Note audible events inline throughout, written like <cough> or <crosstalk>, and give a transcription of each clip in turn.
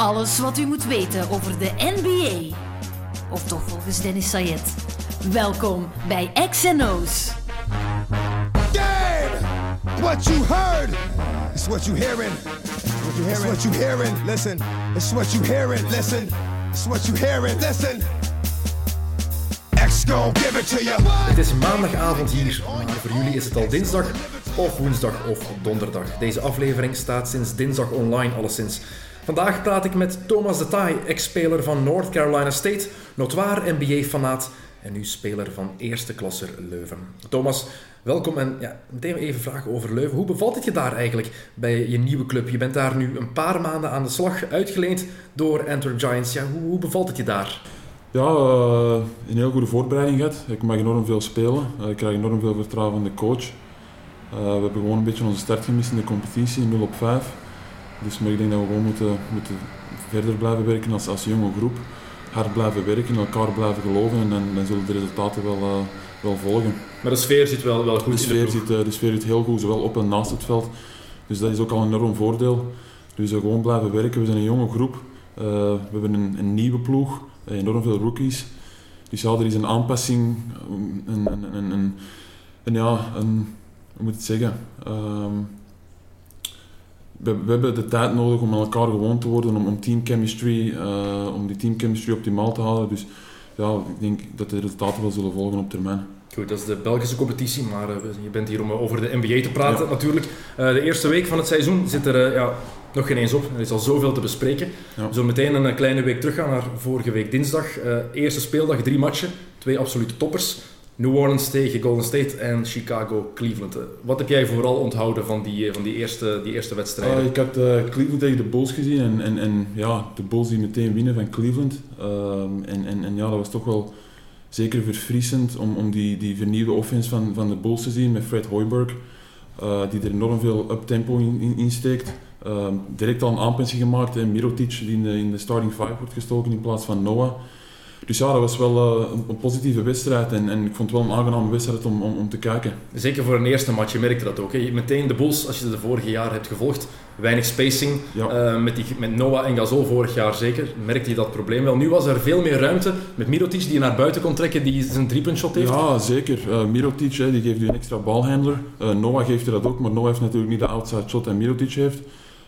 Alles wat u moet weten over de NBA. Of toch volgens Dennis Sayed. Welkom bij XNO's. Game! What you heard is what you hearing. What you hearing? It's what you hearing. Listen. It's what you hearing. Listen. It's what you hearing. Listen. X gon' give it to you. Het is maandagavond hier, maar voor jullie is het al dinsdag of woensdag of donderdag. Deze aflevering staat sinds dinsdag online alleszins. Vandaag praat ik met Thomas de Taai, ex-speler van North Carolina State, notoir NBA-fanaat en nu speler van eerste klasser Leuven. Thomas, welkom en ja, meteen even vragen over Leuven. Hoe bevalt het je daar eigenlijk bij je nieuwe club? Je bent daar nu een paar maanden aan de slag, uitgeleend door Antwerp Giants. Ja, hoe, hoe bevalt het je daar? Ja, eh, een heel goede voorbereiding gehad. Ik mag enorm veel spelen. Eh, ik krijg enorm veel vertrouwen van de coach. Eh, we hebben gewoon een beetje onze start gemist in de competitie, 0 op 5. Dus maar ik denk dat we gewoon moeten, moeten verder blijven werken als, als jonge groep. Hard blijven werken, elkaar blijven geloven en dan, dan zullen de resultaten wel, eh, wel volgen. Maar de sfeer zit wel, wel goed De in de sfeer, zit, eh, de sfeer zit heel goed, zowel op en naast het veld. Dus dat is ook al een enorm voordeel. Dus eh, gewoon blijven werken. We zijn een jonge groep. We hebben een, een nieuwe ploeg, enorm veel rookies. Dus ja, er is een aanpassing, een, een, een, een, een- een- ja, een, hoe moet ik het zeggen? Ehm, we, we hebben de tijd nodig om aan elkaar gewoon te worden, om, om team chemistry, eh, om die team chemistry optimaal te houden. Dus ja, ik denk dat de resultaten wel zullen volgen op termijn. Goed, dat is de Belgische competitie, maar eh, je bent hier om eh, over de NBA te praten Ja. natuurlijk. De eerste week van het seizoen zit er ja, nog geen eens op. Er is al zoveel te bespreken. Ja. We zullen meteen een kleine week teruggaan naar vorige week dinsdag. Eerste speeldag, drie matchen, twee absolute toppers. New Orleans tegen Golden State en Chicago Cleveland. Eh, wat heb jij vooral onthouden van die, eh, van die, eerste, die eerste wedstrijden? Ah, ik had eh, Cleveland tegen de Bulls gezien en, en, en ja, de Bulls die meteen winnen van Cleveland. Ehm, en, en, en ja, dat was toch wel zeker verfrissend om, om die, die vernieuwde offense van, van de Bulls te zien met Fred Hoiberg. die er enorm veel uptempo in, in, in steekt. Ehm, direct al een aanpassing gemaakt en Mirotic die in de, in de starting five wordt gestoken in plaats van Noah. Dus ja, dat was wel eh, een, positieve wedstrijd en, en ik vond het wel een aangename wedstrijd om, om, om te kijken. Zeker voor een eerste match, je merkte dat ook. Hè. Meteen de Bulls, als je ze de vorige jaar hebt gevolgd, weinig spacing. Ja. Eh, met, die, met Noah en Gasol vorig jaar zeker, merkte je dat probleem wel. Nu was er veel meer ruimte met Mirotic die je naar buiten kon trekken, die zijn driepuntshot heeft. Ja, zeker. Eh Mirotic hè, die geeft u een extra balhandler. Noah geeft er dat ook, maar Noah heeft natuurlijk niet de outside shot en Mirotic heeft.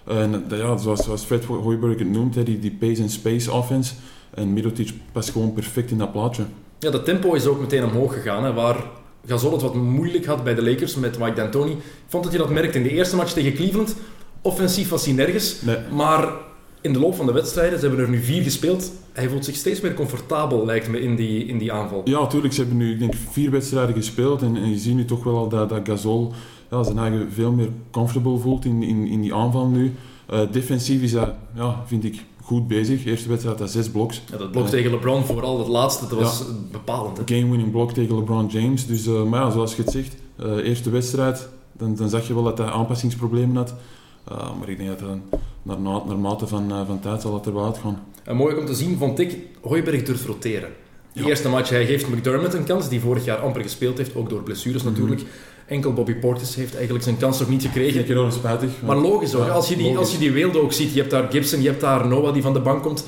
En ja, zoals, zoals Fred Hoiberg het noemt, hè, die, die pace and space offense. En Mirotic past gewoon perfect in dat plaatje. Ja, dat tempo is ook meteen omhoog gegaan, hè, waar Gasol het wat moeilijk had bij de Lakers met Mike D'Antoni. Ik vond dat je dat merkte in de eerste match tegen Cleveland. Offensief was hij nergens, Nee. maar in de loop van de wedstrijden, ze hebben er nu vier gespeeld, hij voelt zich steeds meer comfortabel, lijkt me, in die, in die aanval. Ja, natuurlijk. Ze hebben nu ik denk, vier wedstrijden gespeeld. En, en je ziet nu toch wel al dat, dat Gasol ja, zijn eigen veel meer comfortable voelt in, in, in die aanval nu. Eh, defensief is hij, ja, vind ik, goed bezig. Eerste wedstrijd had hij zes bloks. Ja, dat blok Eh, tegen LeBron, vooral dat laatste, dat was bepalend. Hè? game-winning blok tegen LeBron James. Dus, eh, maar ja, zoals je het zegt, eh, eerste wedstrijd, dan, dan zag je wel dat hij aanpassingsproblemen had. Eh, maar ik denk dat naar, na- naarmate van, eh, van tijd zal het er wel uitgaan. En mooi om te zien, vond ik, Hooiberg durft roteren. De Ja. eerste match, hij geeft McDermott een kans, die vorig jaar amper gespeeld heeft, ook door blessures Mhm. natuurlijk. Enkel Bobby Portis heeft eigenlijk zijn kans nog niet gekregen. enorm spijtig. Maar logisch hoor, Ja, als je, die, logisch. als je die weelde ook ziet, je hebt daar Gibson, je hebt daar Noah die van de bank komt,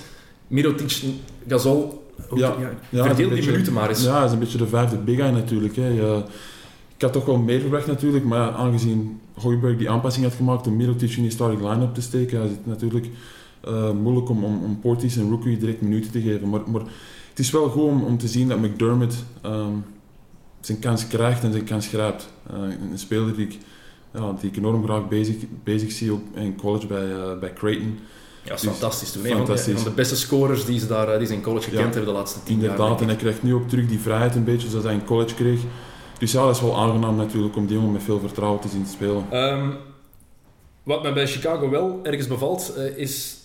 Mirotic, Gasol, ook, Ja. ja. Verdeel die beetje- minuten maar eens. Ja, hij is een beetje de vijfde big guy natuurlijk. Hè. Je- ik had toch wel meer verwacht natuurlijk, maar aangezien Hooiberg die aanpassing had gemaakt om Mirotic in die starting line-up te steken, is het natuurlijk eh, moeilijk om, om, om Portis en Rookie direct minuten te geven. Maar, maar het is wel goed om, om te zien dat McDermott ehm, zijn kans krijgt en zijn kans grijpt. Eh, een speler die ik, ja, die ik enorm graag bezig, bezig zie ook in college bij, eh, bij Creighton. Ja, dat is Dus fantastisch toen. Een van de- fantastisch. Van de beste scorers die ze, daar, eh, die ze in college gekend Ja, hebben de laatste tien jaar. Inderdaad, en hij krijgt nu ook terug die vrijheid een beetje zoals hij in college kreeg. Dus ja, dat is wel aangenaam natuurlijk om die jongen met veel vertrouwen te zien spelen. Ehm, wat mij bij Chicago wel ergens bevalt, is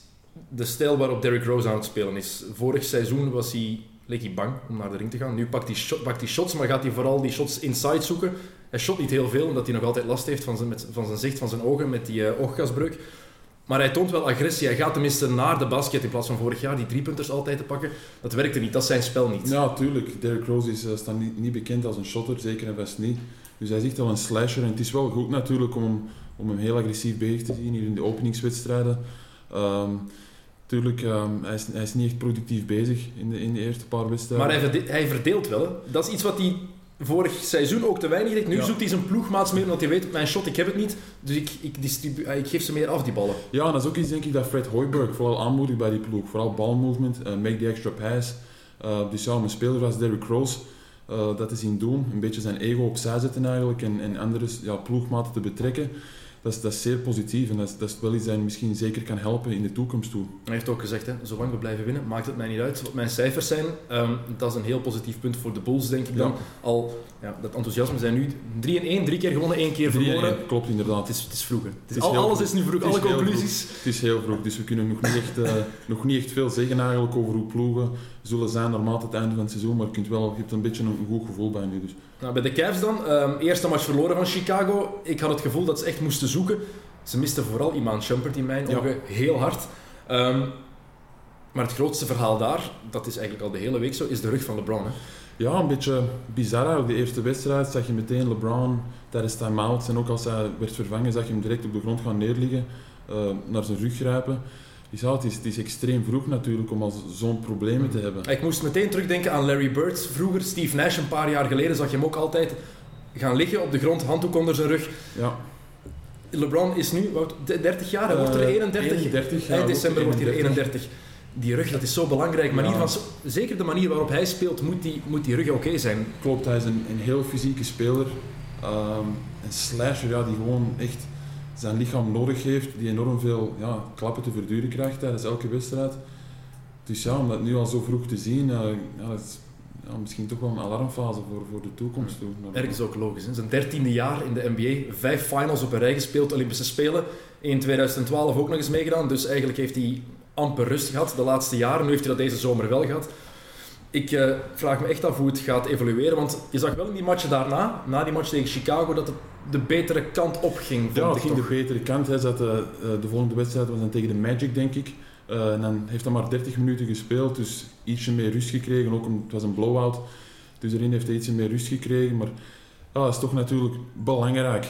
de stijl waarop Derrick Rose aan het spelen is. Vorig seizoen was hij, leek hij bang om naar de ring te gaan. Nu pakt hij, shot, pakt shots, maar gaat hij vooral die shots inside zoeken. Hij shot niet heel veel, omdat hij nog altijd last heeft van zijn, met, van zijn zicht, van zijn ogen, met die eh, ooggasbreuk. Maar hij toont wel agressie. Hij gaat tenminste naar de basket in plaats van vorig jaar die driepunters altijd te pakken. Dat werkte niet, dat is zijn spel niet. Ja, tuurlijk. Derrick Rose is, staat niet, niet bekend als een shotter, zeker en vast niet. Dus hij is echt wel een slasher. En het is wel goed natuurlijk om, om hem heel agressief bezig te zien hier in de openingswedstrijden. Ehm, Tuurlijk, ehm, hij, is, hij is niet echt productief bezig in de, in de eerste paar wedstrijden. Maar hij, verde- hij verdeelt wel. Hè. Dat is iets wat hij vorig seizoen ook te weinig deed. Nu Ja. zoekt hij zijn ploegmaats meer, omdat hij weet, mijn shot, ik heb het niet. Dus ik, ik, eh, ik geef ze meer af, die ballen. Ja, en dat is ook iets denk ik dat Fred Hoiberg vooral aanmoedigt bij die ploeg. Vooral balmovement, eh make the extra pass. Eh, dus ja, om een speler als Derrick Rose eh, dat te zien doen, een beetje zijn ego opzij zetten eigenlijk en, en andere ja, ploegmaten te betrekken, dat is, dat is zeer positief en dat is, dat is wel iets dat misschien zeker kan helpen in de toekomst toe. Hij heeft ook gezegd, hè, zolang we blijven winnen, maakt het mij niet uit wat mijn cijfers zijn. Ehm, dat is een heel positief punt voor de Bulls, denk ik dan. Ja. Al, ja, dat enthousiasme zijn nu 3 in 1, drie keer gewonnen, één keer 3-1, verloren. klopt inderdaad. Het is, het is vroeg. Het is, is al, heel alles vroeg. is nu vroeg, alle conclusies. Het is heel vroeg, dus we kunnen nog niet echt, eh, <laughs> nog niet echt veel zeggen eigenlijk over hoe ploegen zullen zijn naarmate het einde van het seizoen, maar je, kunt wel, je hebt een beetje een goed gevoel bij nu. Dus. Nou, bij de Cavs dan, ehm, eerste match verloren van Chicago. Ik had het gevoel dat ze echt moesten zoeken. Ze misten vooral Iman Shumpert in mijn Ja. ogen heel hard. Ehm, maar het grootste verhaal daar, dat is eigenlijk al de hele week zo, is de rug van LeBron. Hè. Ja, een beetje bizar eigenlijk. De eerste wedstrijd zag je meteen LeBron tijdens time-outs en ook als hij werd vervangen zag je hem direct op de grond gaan neerliggen, eh, naar zijn rug grijpen. Dus ja, het is, het is extreem vroeg natuurlijk om al zo'n problemen te hebben. Ik moest meteen terugdenken aan Larry Bird vroeger. Steve Nash een paar jaar geleden zag je hem ook altijd gaan liggen op de grond, handdoek onder zijn rug. Ja, LeBron is nu wat, 30 jaar, hij wordt er Eh, 31. 31, ja, Eind december wordt hij er 31. 31. Die rug, dat is zo belangrijk. Manier Ja. van, zeker de manier waarop hij speelt, moet die, moet die rug oké zijn. klopt, hij is een, een heel fysieke speler. Ehm, een slasher ja, die gewoon echt zijn lichaam nodig heeft, die enorm veel ja, klappen te verduren krijgt tijdens elke wedstrijd. Dus ja, om dat nu al zo vroeg te zien, eh, ja, dat is ja, misschien toch wel een alarmfase voor, voor de toekomst. toe. Ergens ook logisch. Hè? Zijn dertiende jaar in de NBA, vijf finals op een rij gespeeld, Olympische Spelen. In 2012 ook nog eens meegedaan, dus eigenlijk heeft hij amper rust gehad de laatste jaren. Nu heeft hij dat deze zomer wel gehad. Ik eh, vraag me echt af hoe het gaat evolueren, want je zag wel in die matchen daarna, na die match tegen Chicago, dat het de betere kant op ging, Ja, het ging toch. de betere kant. Hij zat, eh, eh, de volgende wedstrijd was dan tegen de Magic, denk ik. En dan heeft hij maar 30 minuten gespeeld, dus ietsje meer rust gekregen. Ook het was een blowout, dus erin heeft hij ietsje meer rust gekregen. Maar ja, dat is toch natuurlijk belangrijk.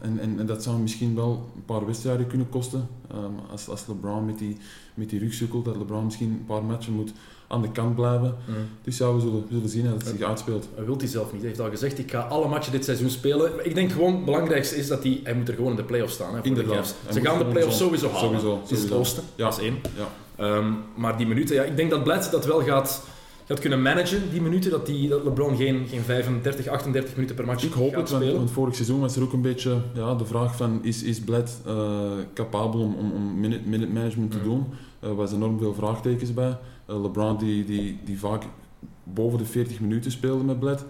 En, en, en dat zou misschien wel een paar wedstrijden kunnen kosten. Ehm, als, als LeBron met die, met die rug sukkelt, dat LeBron misschien een paar matchen moet aan de kant blijven. Mm. Dus ja, we zullen, we zullen zien dat het zich uitspeelt. Dat wil hij zelf niet. Hij heeft al gezegd, ik ga alle matchen dit seizoen spelen. Maar Ik denk gewoon, het belangrijkste is dat hij, hij moet er gewoon in de play-offs staan. Hè, voor de Inderdaad. Hij Ze gaan de play-offs sowieso halen. sowieso, Het is het oosten, Ja. dat is één. Ja. Ehm, maar die minuten, ja, ik denk dat Bledsoe dat wel gaat, gaat kunnen managen, die minuten. Dat, die, dat LeBron geen, geen 35, 38 minuten per match Ik hoop het, spelen. want vorig seizoen was er ook een beetje ja, de vraag van is, is Bled eh, capabel om, om, om minute, minute management te Mm. doen? Er was enorm veel vraagtekens bij. Eh, LeBron die, die, die vaak boven de 40 minuten speelde met Bled.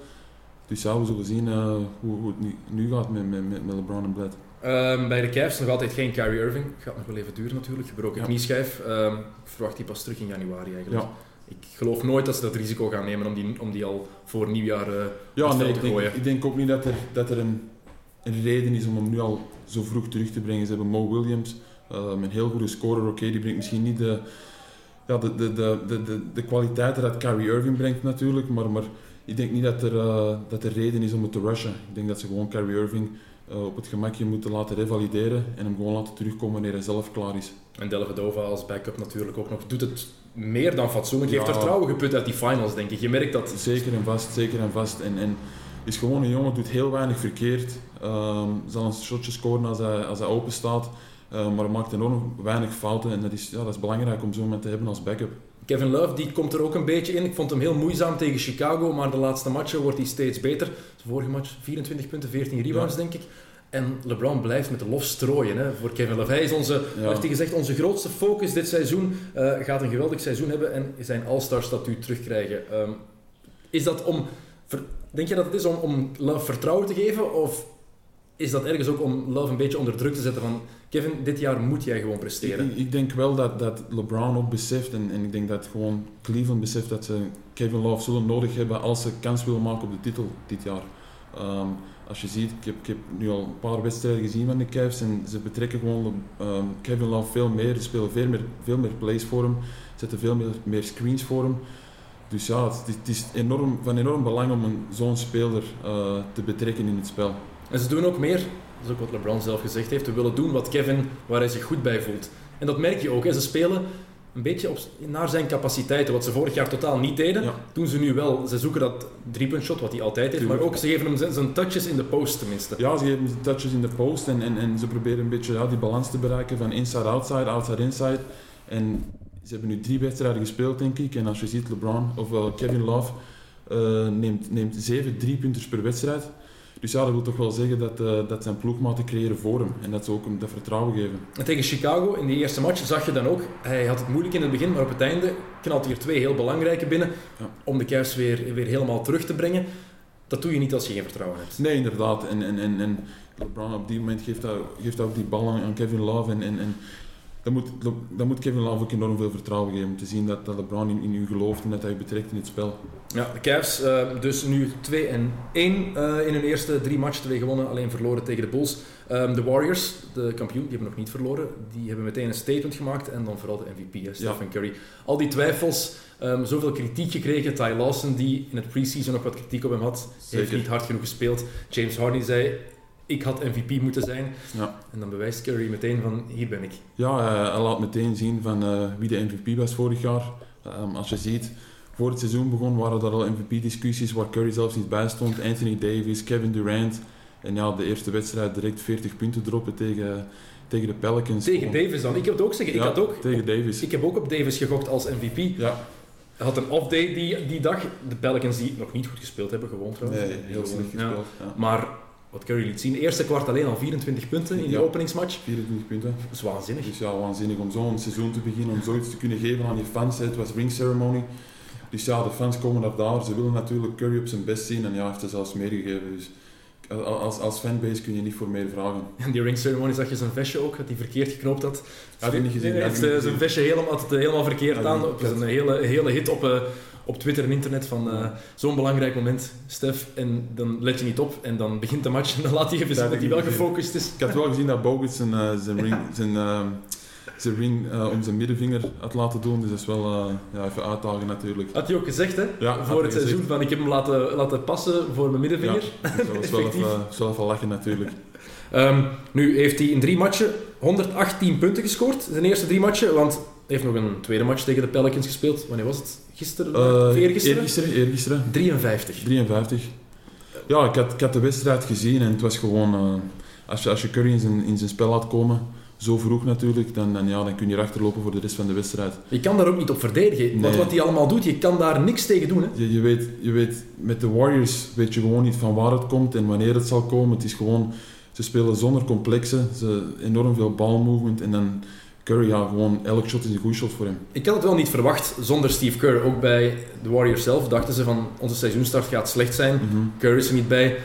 Dus ja, we zullen zien eh, hoe, hoe het nu, gaat met, met, met LeBron en Bled. Ehm, bij de Cavs nog altijd geen Kyrie Irving. Gaat nog wel even duren natuurlijk. Gebroken Ja. knieschijf. Ehm, ik verwacht die pas terug in januari eigenlijk. Ja. Ik geloof nooit dat ze dat risico gaan nemen om die, om die al voor nieuwjaar eh Ja, nee, ik te denk, gooien. ik denk ook niet dat er, dat er een, een reden is om hem nu al zo vroeg terug te brengen. Ze hebben Mo Williams, eh, een heel goede scorer. Oké, die brengt misschien niet de, ja, de, de, de, de, de, de kwaliteiten dat Kyrie Irving brengt natuurlijk, maar, maar ik denk niet dat er, eh, dat er reden is om het te rushen. Ik denk dat ze gewoon Kyrie Irving eh, op het gemakje moeten laten revalideren en hem gewoon laten terugkomen wanneer hij zelf klaar is. En Delvedova als backup natuurlijk ook nog. Doet het meer dan fatsoenlijk. Heeft Ja. vertrouwen geput uit die finals, denk ik. Je merkt dat... Zeker en vast, zeker en vast. En, en is gewoon een jongen, doet heel weinig verkeerd. Ehm, zal een shotje scoren als hij, als hij open staat. Eh, maar maakt enorm weinig fouten. En dat is, ja, dat is belangrijk om zo'n iemand te hebben als backup. Kevin Love die komt er ook een beetje in. Ik vond hem heel moeizaam tegen Chicago, maar de laatste matchen wordt hij steeds beter. De vorige match 24 punten, 14 rebounds, denk ik. En LeBron blijft met de lof strooien hè, voor Kevin Love. Hij is onze, Ja. heeft hij gezegd, onze grootste focus dit seizoen. Eh, gaat een geweldig seizoen hebben en zijn All-Star statuut terugkrijgen. Ehm, is dat om, denk je dat het is om, om Love vertrouwen te geven? Of is dat ergens ook om Love een beetje onder druk te zetten van... Kevin, dit jaar moet jij gewoon presteren. Ik, ik denk wel dat, dat LeBron ook beseft. En, en ik denk dat gewoon Cleveland beseft dat ze Kevin Love zullen nodig hebben als ze kans willen maken op de titel dit jaar. Ehm, als je ziet, ik heb, nu al een paar wedstrijden gezien van de Cavs en ze betrekken gewoon ehm, Kevin Love veel meer. Ze spelen veel meer, veel meer plays voor hem, zetten veel meer, screens voor hem. Dus ja, het, is- enorm, van enorm belang om zo'n speler eh, te betrekken in het spel. En ze doen ook meer, dat is ook wat LeBron zelf gezegd heeft, we willen doen wat Kevin, waar hij zich goed bij voelt. En dat merk je ook. Hè. Ze spelen een beetje op, naar zijn capaciteiten, wat ze vorig jaar totaal niet deden. Ja. Doen ze nu wel. Ze zoeken dat driepuntshot, wat hij altijd heeft, maar ook ze geven hem zijn, zijn touches in de post tenminste. Ja, ze geven touches in de post en, en, en ze proberen een beetje ja, die balans te bereiken van inside-outside, outside-inside. En ze hebben nu drie wedstrijden gespeeld, denk ik. En als je ziet, LeBron, ofwel Kevin Love, eh, neemt, neemt zeven driepunters per wedstrijd. Dus ja, dat wil toch wel zeggen dat, eh, dat zijn ploegmaten creëren voor hem. En dat ze ook hem dat vertrouwen geven. En tegen Chicago in die eerste match zag je dan ook, hij had het moeilijk in het begin, maar op het einde knalt hij er twee heel belangrijke binnen Ja. om de Cavs weer, weer helemaal terug te brengen. Dat doe je niet als je geen vertrouwen hebt. Nee, inderdaad. En, en, en, en LeBron op die moment geeft, dat, geeft dat ook die bal aan, aan Kevin Love. En, en, en dan, moet, dan moet Kevin Love ook enorm veel vertrouwen geven. Om te zien dat, dat LeBron in, in u gelooft en dat hij u betrekt in het spel. Ja, de Cavs eh, dus nu 2 en 1 eh, in hun eerste drie matchen, twee gewonnen, alleen verloren tegen de Bulls. Ehm, de Warriors, de kampioen, die hebben nog niet verloren. Die hebben meteen een statement gemaakt en dan vooral de MVP, hè, Stephen Curry. Al die twijfels, ehm, zoveel kritiek gekregen. Ty Lawson, die in het preseason ook wat kritiek op hem had, heeft Zeker. niet hard genoeg gespeeld. James Harden zei, ik had MVP moeten zijn. Ja. En dan bewijst Curry meteen van, hier ben ik. Ja, eh, hij laat meteen zien van eh, wie de MVP was vorig jaar. Ehm, als je ziet, voor het seizoen begon waren er al MVP-discussies waar Curry zelfs niet bij stond. Anthony Davis, Kevin Durant. En ja, de eerste wedstrijd direct 40 punten droppen tegen, tegen de Pelicans. Tegen Davis dan. Ik heb het ook zeggen, ik had ook... tegen Davis. Ik heb ook op Davis gegokt als MVP. ja, Hij had een off-day die, die dag. De Pelicans die nog niet goed gespeeld hebben, gewoon trouwens. nee, heel slecht gespeeld. Ja. Maar wat Curry liet zien, eerste kwart alleen al 24 punten in die Ja. openingsmatch. 24 punten. Dat is waanzinnig. Dus ja, waanzinnig om zo'n seizoen te beginnen, om zoiets te kunnen geven aan je fans. Het was ring ceremony. Dus ja, de fans komen naar daar. Ze willen natuurlijk Curry op zijn best zien en ja, hij heeft er zelfs meer gegeven. Dus als, als fanbase kun je niet voor meer vragen. <laughs> En die ring ceremony zag je zijn vestje ook, dat hij verkeerd geknoopt had. Had ik niet gezien. Hij heeft eh, zijn vestje helemaal, helemaal verkeerd aan. Het was een hele, hele hit op, eh, op Twitter en internet van eh, zo'n belangrijk moment, Stef. En dan let je niet op en dan begint de match en dan laat hij even zien Dat hij wel gefocust is. Ik had wel gezien dat Bogut zijn, eh, zijn ring, zijn, eh, zijn ring eh, om zijn middenvinger had laten doen. Dus dat is wel eh, ja, even uitdagen natuurlijk. Had hij ook gezegd, hè? Ja, voor het seizoen, van ik heb hem laten, laten passen voor mijn middenvinger. Ja, dus dat was <laughs> wel even, wel even lachen natuurlijk. Ehm, nu heeft hij in drie matchen 118 punten gescoord. Zijn eerste drie matchen, want hij heeft nog een tweede match tegen de Pelicans gespeeld. Wanneer was het? Gisteren? Of eergisteren? Eergisteren, eergisteren. 53. 53. Ja, ik had, ik had de wedstrijd gezien en het was gewoon... eh, als, je, als je Curry in zijn, in zijn spel laat komen, zo vroeg natuurlijk, dan, dan, ja, dan kun je erachter lopen voor de rest van de wedstrijd. Je kan daar ook niet op verdedigen. Want Nee. wat hij allemaal doet, je kan daar niks tegen doen. Hè? Je, je, weet, je weet, met de Warriors weet je gewoon niet van waar het komt en wanneer het zal komen. Het is gewoon, ze spelen zonder complexen, ze enorm veel balmovement en dan Curry, ja, gewoon elk shot is een goed shot voor hem. Ik had het wel niet verwacht zonder Steve Kerr. Ook bij de Warriors zelf dachten ze van onze seizoenstart gaat slecht zijn. Mhm. Kerr is er niet bij.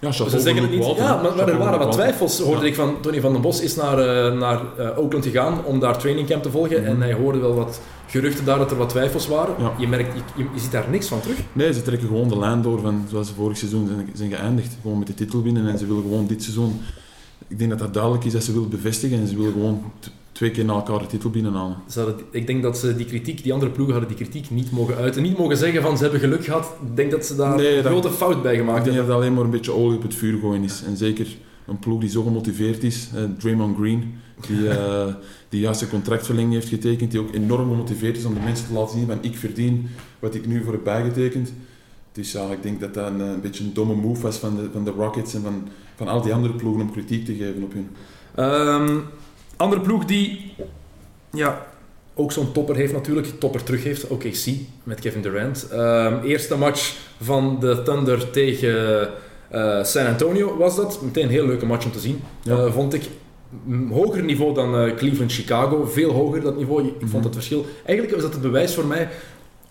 Ja, chapeau Ze zeggen het niet. Ja, maar, maar er waren wat twijfels, hoorde Ja. ik van Tony van den Bos is naar, eh, naar eh, Oakland gegaan om daar trainingcamp te volgen. Mhm. En hij hoorde wel wat geruchten daar dat er wat twijfels waren. Ja. Je merkt, je ziet daar niks van terug. Nee, ze trekken gewoon de lijn door van zoals ze vorig seizoen zijn, zijn geëindigd. Gewoon met de titel winnen en ze willen gewoon dit seizoen... Ik denk dat dat duidelijk is dat ze willen bevestigen en ze willen gewoon twee keer na elkaar de titel binnenhalen. Ik denk dat ze die kritiek, die andere ploegen hadden die kritiek niet mogen uiten. Niet mogen zeggen van ze hebben geluk gehad. Ik denk dat ze daar Nee, een dat- grote fout bij Ik gemaakt denk hebben. dat het alleen maar een beetje olie op het vuur gooien is. En zeker een ploeg die zo gemotiveerd is. eh, Draymond Green, die, <laughs> eh die juist een contractverlenging heeft getekend. Die ook enorm gemotiveerd is om de mensen te laten zien van ik verdien wat ik nu voor heb bijgetekend. Dus ja, ik denk dat dat een, eh, een beetje een domme move was van de, van de Rockets en van, van al die andere ploegen om kritiek te geven op hun. Ehm, andere ploeg die ja, ook zo'n topper heeft natuurlijk, topper terug heeft, OKC met Kevin Durant. Ehm, eerste match van de Thunder tegen eh, San Antonio was dat. Meteen een heel leuke match om te zien, Ja. eh, vond ik. Hoger niveau dan Cleveland-Chicago, veel hoger dat niveau. Ik Mhm. vond het verschil. Eigenlijk was dat het bewijs voor mij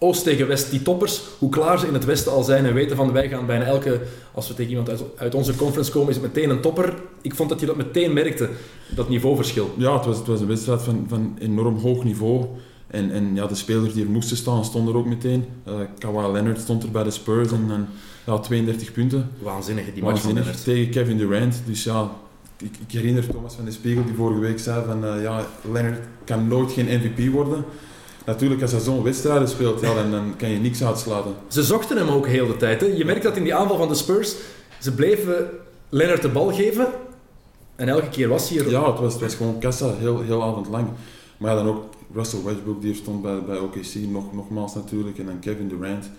Oost tegen West, die toppers, hoe klaar ze in het Westen al zijn en weten van wij gaan bijna elke, als we tegen iemand uit, uit onze conference komen, is het meteen een topper. Ik vond dat je dat meteen merkte, dat niveauverschil. Ja, het was, het was een wedstrijd van, van enorm hoog niveau. En, en ja, de spelers die er moesten staan, stonden er ook meteen. Eh Kawhi Leonard stond er bij de Spurs en, en ja, 32 punten. Waanzinnig, die match van Waanzinnig. Leonard. Tegen Kevin Durant. Dus ja, ik, ik herinner Thomas van de Spiegel die vorige week zei van eh, ja, Leonard kan nooit geen MVP worden. Natuurlijk, als hij zo'n wedstrijden speelt, ja, dan, dan kan je niks uitsluiten. Ze zochten hem ook heel de tijd. Hè. Je merkt dat in die aanval van de Spurs, ze bleven Leonard de bal geven en elke keer was hij er. Ja, het was, het was gewoon kassa, heel, heel avond lang. Maar ja, dan ook Russell Westbrook, die er stond bij, bij OKC, nog, nogmaals natuurlijk. En dan Kevin Durant.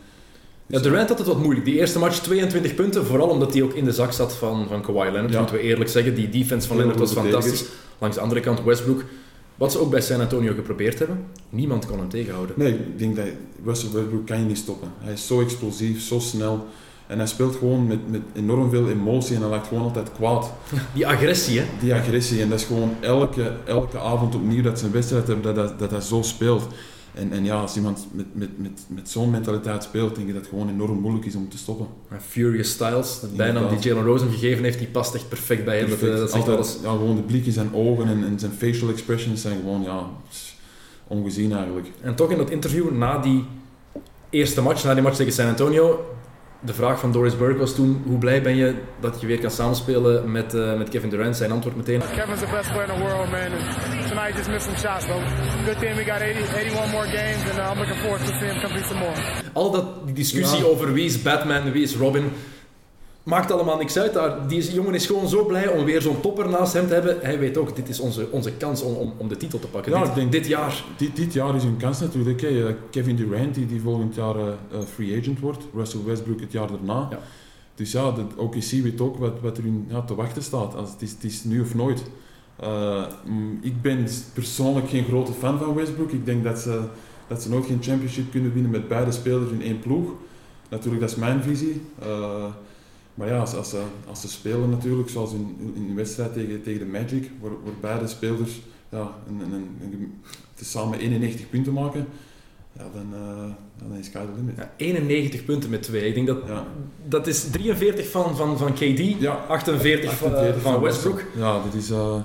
Ja, Durant had het wat moeilijk. Die eerste match 22 punten, vooral omdat hij ook in de zak zat van, van Kawhi Leonard. Ja. Moeten we eerlijk zeggen, die defense van Leonard was fantastisch. Langs de andere kant Westbrook. Wat ze ook bij San Antonio geprobeerd hebben, niemand kon hem tegenhouden. Nee, ik denk dat Russell Westbrook kan je niet stoppen. Hij is zo explosief, zo snel. En hij speelt gewoon met, met enorm veel emotie en hij lijkt gewoon altijd kwaad. Die agressie, hè. Die agressie. En dat is gewoon elke, elke avond opnieuw dat ze een wedstrijd hebben, dat, dat, dat hij zo speelt. En, en ja, als iemand met, met, met, met zo'n mentaliteit speelt, denk ik dat het gewoon enorm moeilijk is om te stoppen. En Furious Styles, de bijnaam die. Jalen Rose hem gegeven heeft, die past echt perfect bij hem. Eh, Perfect. dat zegt Altijd, alles. ja, gewoon de blik in zijn ogen en, en zijn facial expressions zijn gewoon ja, ongezien eigenlijk. En toch in dat interview na die eerste match, na die match tegen San Antonio, de vraag van Doris Burke was toen: hoe blij ben je dat je weer kan samenspelen met, eh, met Kevin Durant? Zijn antwoord meteen: Kevin's the best player in the world, man. And tonight just missed some shots, but good thing we got 80, 81 more games, and uh, I'm looking forward to seeing him complete some more. al dat, die discussie Ja. over wie is Batman, wie is Robin, maakt allemaal niks uit daar. Die jongen is gewoon zo blij om weer zo'n topper naast hem te hebben. Hij weet ook: dit is onze, onze kans om, om, om de titel te pakken. Ja, dit, ik denk- dit jaar. Dit, dit jaar is een kans natuurlijk. Hè. Eh, Kevin Durant, die, die volgend jaar eh, eh, free agent wordt. Russell Westbrook het jaar daarna. Ja. Dus ja, de OKC weet ook wat, wat er in, ja, te wachten staat. Als, het, is, het is nu of nooit. Mm, ik ben persoonlijk geen grote fan van Westbrook. Ik denk dat ze, dat ze nooit geen championship kunnen winnen met beide spelers in één ploeg. Natuurlijk, dat is mijn visie. Maar ja, als, als, ze, als ze spelen natuurlijk, zoals in, in een wedstrijd tegen, tegen de Magic, waar, waar beide spelers ja, een, een, een, samen 91 punten maken, ja, dan, eh, dan is sky the limit. Ja, 91 punten met twee. Ik denk dat Ja. dat is 43 van, van, van KD, Ja, 48, van, 48 van Westbrook. Ja, dat is... eh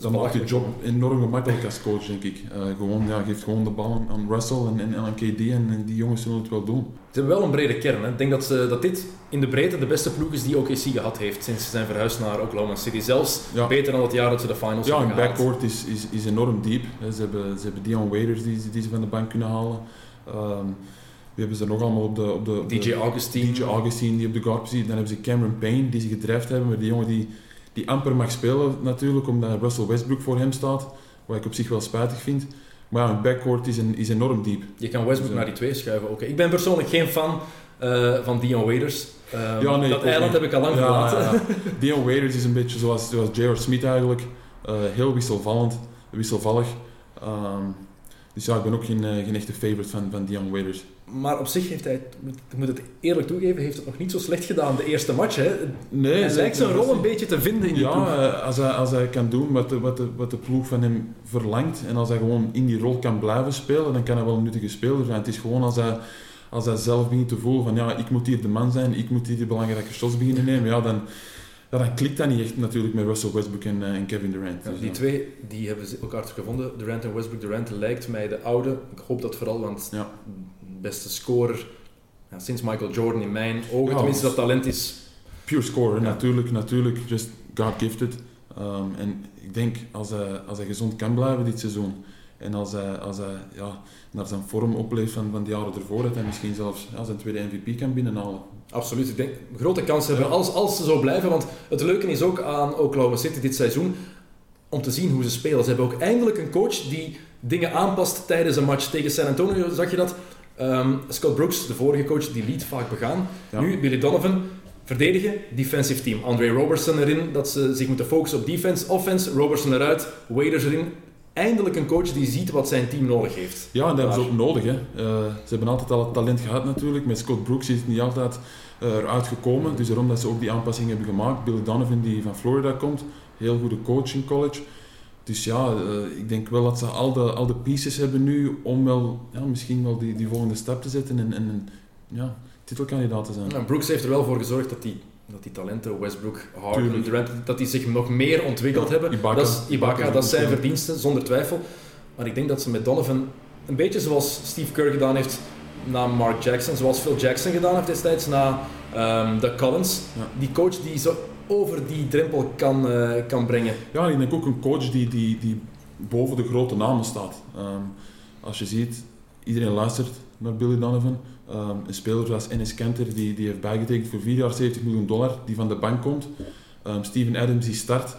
dat maakt je job enorm gemakkelijk als coach, denk ik. Eh, gewoon, ja, geeft gewoon de bal aan, Russell en, en, en aan KD en, en die jongens zullen het wel doen. Ze hebben wel een brede kern. Hè. Ik denk dat, ze, dat dit in de breedte de beste ploeg is die OKC gehad heeft sinds ze zijn verhuisd naar Oklahoma City. Zelfs Ja. beter dan het jaar dat ze de finals Ja, hebben hun gehaald. backcourt is, is, is enorm diep. Ze hebben, ze hebben Dion Waiters die, ze- die ze van de bank kunnen halen. Ehm wie hebben ze nog allemaal op de... Op de DJ Augustine. DJ Augustine die op de guard positie. Dan hebben ze Cameron Payne die ze gedreven hebben. Maar die jongen die, die amper mag spelen natuurlijk, omdat Russell Westbrook voor hem staat. Wat ik op zich wel spijtig vind. Maar ja, hun backcourt is, een, is enorm diep. Je kan Westbrook Zo. naar die twee schuiven. Oké, Ik ben persoonlijk geen fan eh, van Dion Waiters. Ja, nee, dat ook eiland heb ik al lang Ja, verlaten. ja, ja. <laughs> Dion Waiters is een beetje zoals, zoals J.R. Smith eigenlijk. Eh, heel wisselvallend, wisselvallig. Ehm, dus ja, ik ben ook geen, eh, geen echte favorite van, van Dion Waiters. Maar op zich heeft hij, het- ik moet het eerlijk toegeven, heeft het nog niet zo slecht gedaan de eerste match. Hè. Nee, hij lijkt zijn rol een beetje te vinden in die. Ja, eh, als hij, als hij kan doen wat de, wat, de, wat de ploeg van hem verlangt en als hij gewoon in die rol kan blijven spelen, dan kan hij wel een nuttige speler zijn. Het is gewoon als hij, als hij zelf begint te voelen van ja, ik moet hier de man zijn, ik moet hier de belangrijke shots beginnen nemen, ja, dan, ja, dan klikt dat niet echt natuurlijk met Russell Westbrook en, eh, en Kevin Durant. Ja, Dus, die ja. twee die hebben ze elkaar gevonden. Durant en Westbrook. Durant lijkt mij de oude. Ik hoop dat vooral, want Ja. beste scorer ja, sinds Michael Jordan in mijn ogen. Tenminste, dat talent is. Pure scorer, natuurlijk, natuurlijk, just God gifted. Ehm, en ik denk als hij, als hij gezond kan blijven dit seizoen en als hij, als hij ja, naar zijn vorm opleeft van, van de jaren ervoor, dat hij misschien zelfs ja, zijn tweede MVP kan binnenhalen. Absoluut. Ik denk grote kans hebben als, als ze zo blijven. Want het leuke is ook aan Oklahoma City dit seizoen om te zien hoe ze spelen. Ze hebben ook eindelijk een coach die dingen aanpast tijdens een match. Tegen San Antonio zag je dat. Ehm, Scott Brooks, de vorige coach, die liet vaak begaan. Ja. Nu Billy Donovan, verdedigen, defensive team. Andre Robertson erin, dat ze zich moeten focussen op defense, offense. Robertson eruit, Waiters erin. Eindelijk een coach die ziet wat zijn team nodig heeft. Ja, en dat hebben ze ook nodig. Hè. Eh, ze hebben altijd al het talent gehad natuurlijk. Met Scott Brooks is het niet altijd eh, eruit gekomen. Dus daarom dat ze ook die aanpassing hebben gemaakt. Billy Donovan die van Florida komt. Heel goede coach in college. Dus ja, eh, ik denk wel dat ze al de, al de pieces hebben nu om wel, ja, misschien wel die, die volgende stap te zetten en, en en, ja, titelkandidaat te zijn. Nou, Brooks heeft er wel voor gezorgd dat die, dat die talenten, Westbrook, Harden. Durant, dat die zich nog meer ontwikkeld Ja, hebben. Ibaka. dat is Ibaka, dat zijn verdiensten, zonder twijfel. Maar ik denk dat ze met Donovan, een beetje zoals Steve Kerr gedaan heeft na Mark Jackson, zoals Phil Jackson gedaan heeft destijds na ehm de Collins, Ja. die coach die zo over die drempel kan, eh, kan brengen. Ja, ik denk ook een coach die, die, die boven de grote namen staat. Ehm, als je ziet, iedereen luistert naar Billy Donovan. Ehm, een speler zoals Enes Kanter, die, die heeft bijgetekend voor 4 jaar 70 miljoen dollar, die van de bank komt. Ehm, Steven Adams, die start.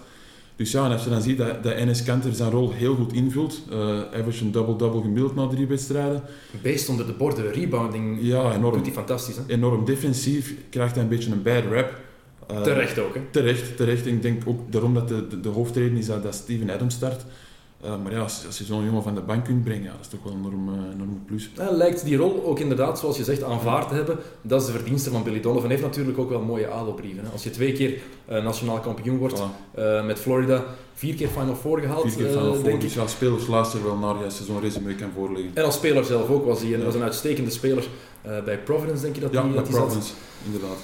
Dus ja, en als je dan ziet dat, dat Enes Kanter zijn rol heel goed invult, uh, average een double-double gemiddeld na drie wedstrijden. Beest onder de borden, rebounding, ja, enorm, doet hij fantastisch. Hè? Enorm defensief, krijgt hij een beetje een bad rap. Uh, terecht ook, hè? Terecht, terecht. Ik denk ook daarom dat de, de, de hoofdreden is dat, dat Steven Adams start. Uh, maar ja, als, als je zo'n jongen van de bank kunt brengen, ja, dat is toch wel een enorme, enorme plus. Ja, lijkt die rol ook inderdaad, zoals je zegt, aanvaard te hebben. Dat is de verdienste van Billy Donovan. Hij heeft natuurlijk ook wel mooie adelbrieven. Hè. Als je twee keer uh, nationaal kampioen wordt voilà. met Florida, vier keer Final Four gehaald. Vier keer Final Four, dus ja, spelers luisteren wel naar als je zo'n resume kan voorleggen. En als speler zelf ook was hij een, was een uitstekende speler. bij Providence denk je dat ja, hij dat hij Providence, zat? inderdaad.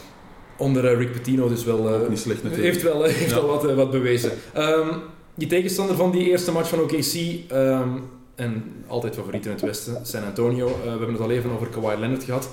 Onder Rick Pitino dus wel... niet slecht natuurlijk. Heeft wel, heeft Ja. wel wat, wat bewezen. Um, die tegenstander van die eerste match van OKC, um, en altijd favoriet in het Westen, San Antonio. Uh, we hebben het al even over Kawhi Leonard gehad.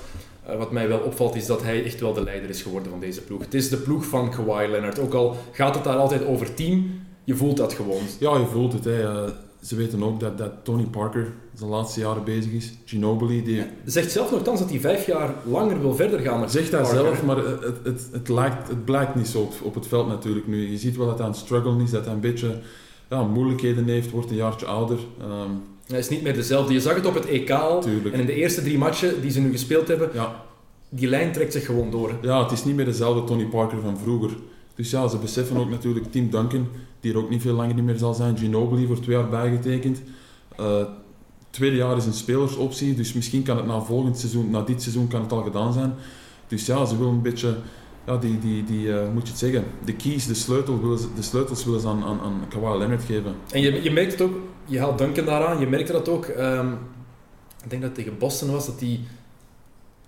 Uh, wat mij wel opvalt is dat hij echt wel de leider is geworden van deze ploeg. Het is de ploeg van Kawhi Leonard. Ook al gaat het daar altijd over team, je voelt dat gewoon. Ja, je voelt het. Hè. Ze weten ook dat, dat Tony Parker de laatste jaren bezig is. Ginobili, die... Ja, zegt zelf nogthans dat hij vijf jaar langer wil verder gaan met Zegt dat zelf, maar het, het, het, lijkt, het blijkt niet zo op, op het veld natuurlijk nu. Je ziet wel dat hij aan het struggelen is, dat hij een beetje ja, moeilijkheden heeft, wordt een jaartje ouder. Um, hij is niet meer dezelfde. Je zag het op het EK al. Tuurlijk. En in de eerste drie matchen die ze nu gespeeld hebben, ja. die lijn trekt zich gewoon door. Hè. Ja, het is niet meer dezelfde Tony Parker van vroeger. Dus ja, ze beseffen ook natuurlijk Tim Duncan, die er ook niet veel langer niet meer zal zijn. Ginobili voor twee jaar bijgetekend. Uh, tweede jaar is een spelersoptie, dus misschien kan het na volgend seizoen, na dit seizoen kan het al gedaan zijn. Dus ja, ze willen een beetje, ja, die, die, die uh, moet je het zeggen, de keys, de, sleutel willen ze, de sleutels willen ze aan, aan, aan Kawhi Leonard geven. En je, je merkt het ook, je haalt Duncan daaraan, je merkte dat ook. Um, ik denk dat het tegen Boston was, dat hij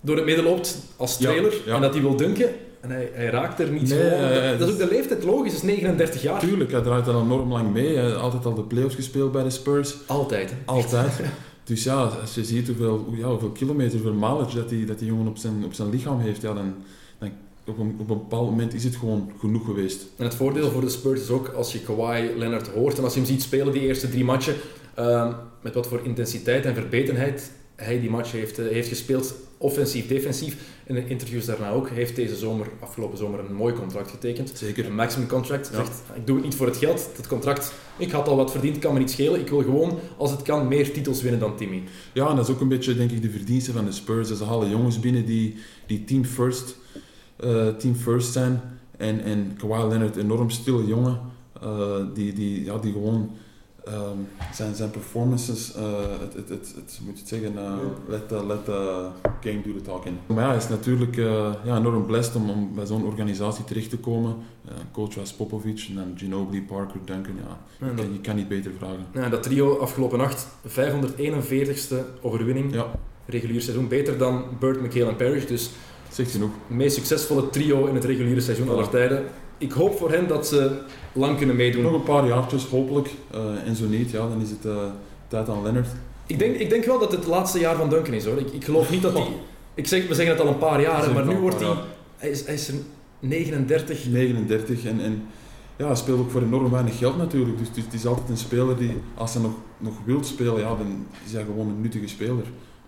door het midden loopt als trailer Ja, ja. en dat hij wil dunken. En hij, hij raakt er niet Nee, gewoon. eh, dat, dat is ook de leeftijd logisch, is 39 jaar. Tuurlijk, hij draait al enorm lang mee. Hij heeft altijd al de playoffs gespeeld bij de Spurs. Altijd. Hè? Altijd. <laughs> Dus ja, als je ziet hoeveel, ja, hoeveel kilometer, hoeveel mileage dat die, dat die jongen op zijn, op zijn lichaam heeft, ja, dan, dan op, een, op een bepaald moment is het gewoon genoeg geweest. En het voordeel voor de Spurs is ook, als je Kawhi Leonard hoort en als je hem ziet spelen die eerste drie matchen, uh, met wat voor intensiteit en verbetenheid hij die match heeft, uh, heeft gespeeld, offensief, defensief. In de interviews daarna ook. Heeft deze zomer, afgelopen zomer, een mooi contract getekend. Zeker. Een maximum contract. Ja. Zegt, ik doe het niet voor het geld. Dat contract, ik had al wat verdiend, kan me niet schelen. Ik wil gewoon, als het kan, meer titels winnen dan Timmy. Ja, en dat is ook een beetje, denk ik, de verdienste van de Spurs. Ze halen jongens binnen die, die team, first, uh, team first zijn. En, en Kawhi Leonard, enorm stille jongen. Uh, die, die, ja, die gewoon... Um, zijn, zijn performances, uh, het, het, het, het, moet je het zeggen, uh, let, the, let the game do the talking. Maar ja, hij is natuurlijk uh, ja, enorm blessed om, om bij zo'n organisatie terecht te komen. coach was Popovic en dan Ginobili, Parker, Duncan, ja, Ja, dat- je kan niet beter vragen. Ja, dat trio afgelopen nacht, 541ste overwinning, Ja, regulier seizoen. Beter dan Bird, McHale en Parrish. Dus zegt genoeg. het meest succesvolle trio in het reguliere seizoen aller tijden. Ik hoop voor hen dat ze lang kunnen meedoen. Nog een paar jaartjes, hopelijk. Uh, en zo niet, ja, dan is het uh, tijd aan Leonard. Ik denk, ik denk wel dat het het laatste jaar van Duncan is hoor. Ik, ik geloof niet dat hij. Ik zeg, we zeggen het al een paar jaren, maar nu wordt hij. Hij is, hij is er 39. 39 en, en ja, hij speelt ook voor enorm weinig geld natuurlijk. Dus het is, het is altijd een speler die, als hij nog, nog wilt spelen, ja, dan is hij gewoon een nuttige speler.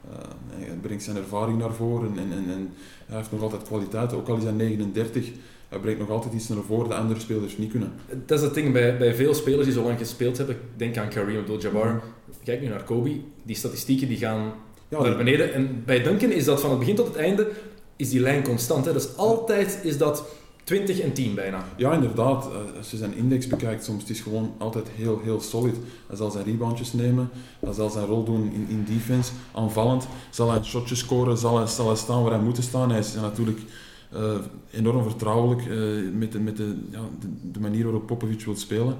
Uh, hij brengt zijn ervaring naar voren en, en, en hij heeft nog altijd kwaliteit. Ook al is hij 39, hij brengt nog altijd iets naar voren dat andere spelers niet kunnen. Dat is het ding bij, bij veel spelers die zo lang gespeeld hebben. Ik denk aan Kareem Abdul-Jabbar. Kijk nu naar Kobe. Die statistieken die gaan Ja, naar beneden. En bij Duncan is dat van het begin tot het einde is die lijn constant. Hè. Dus altijd is dat 20 en 10 bijna. Ja, inderdaad. Eh, Als je zijn index bekijkt, soms het is gewoon altijd heel, heel solid. Hij zal zijn reboundjes nemen, hij zal zijn rol doen in, in defense, aanvallend. Zal hij een shotje scoren, zal hij, zal hij staan waar hij moet staan. Hij is natuurlijk eh, enorm vertrouwelijk eh, met, de, met de, ja, de, de manier waarop Popovic wil spelen.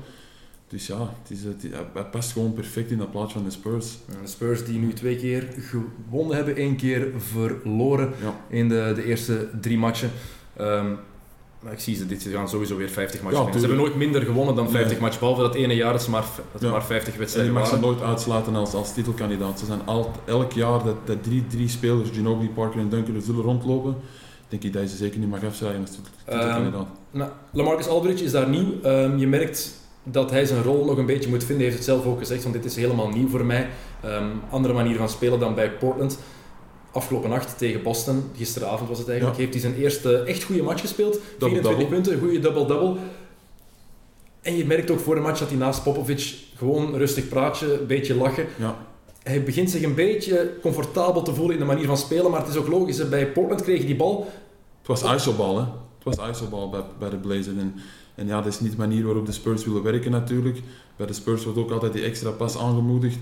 Dus ja, het is, het, hij- past gewoon perfect in dat plaatje van de Spurs. De Spurs die nu twee keer gewonnen hebben, één keer verloren Ja. in de, de eerste drie matchen. Ehm, maar ik zie ze dit ze gaan sowieso weer 50 matchen Ja. Ze hebben nooit minder gewonnen dan 50 Nee. matchen, behalve dat ene jaar dat ze maar, dat Ja. maar 50 En je wedstrijden mag ze nooit uitsluiten als, als titelkandidaat. Ze zijn al, elk jaar dat, dat drie, drie spelers, Ginobili, Parker en Duncan, er zullen rondlopen. Denk ik dat je ze zeker niet mag als titel- titelkandidaat. Nou, Lamarcus Aldridge is daar nieuw. Ehm, je merkt dat hij zijn rol nog een beetje moet vinden. Hij heeft het zelf ook gezegd, want dit is helemaal nieuw voor mij. Ehm, andere manier van spelen dan bij Portland. Afgelopen nacht tegen Boston, gisteravond was het eigenlijk, Ja. heeft hij zijn eerste echt goede match gespeeld. 24 Double-double. punten, goede double-double. En je merkt ook voor de match dat hij naast Popovic gewoon rustig praatje, een beetje lachen. Ja. Hij begint zich een beetje comfortabel te voelen in de manier van spelen, maar het is ook logisch. Bij Portland kreeg je die bal. Het was isobal, hè. Het was isobal bij, bij de Blazers. En, en ja, dat is niet de manier waarop de Spurs willen werken natuurlijk. Bij de Spurs wordt ook altijd die extra pas aangemoedigd.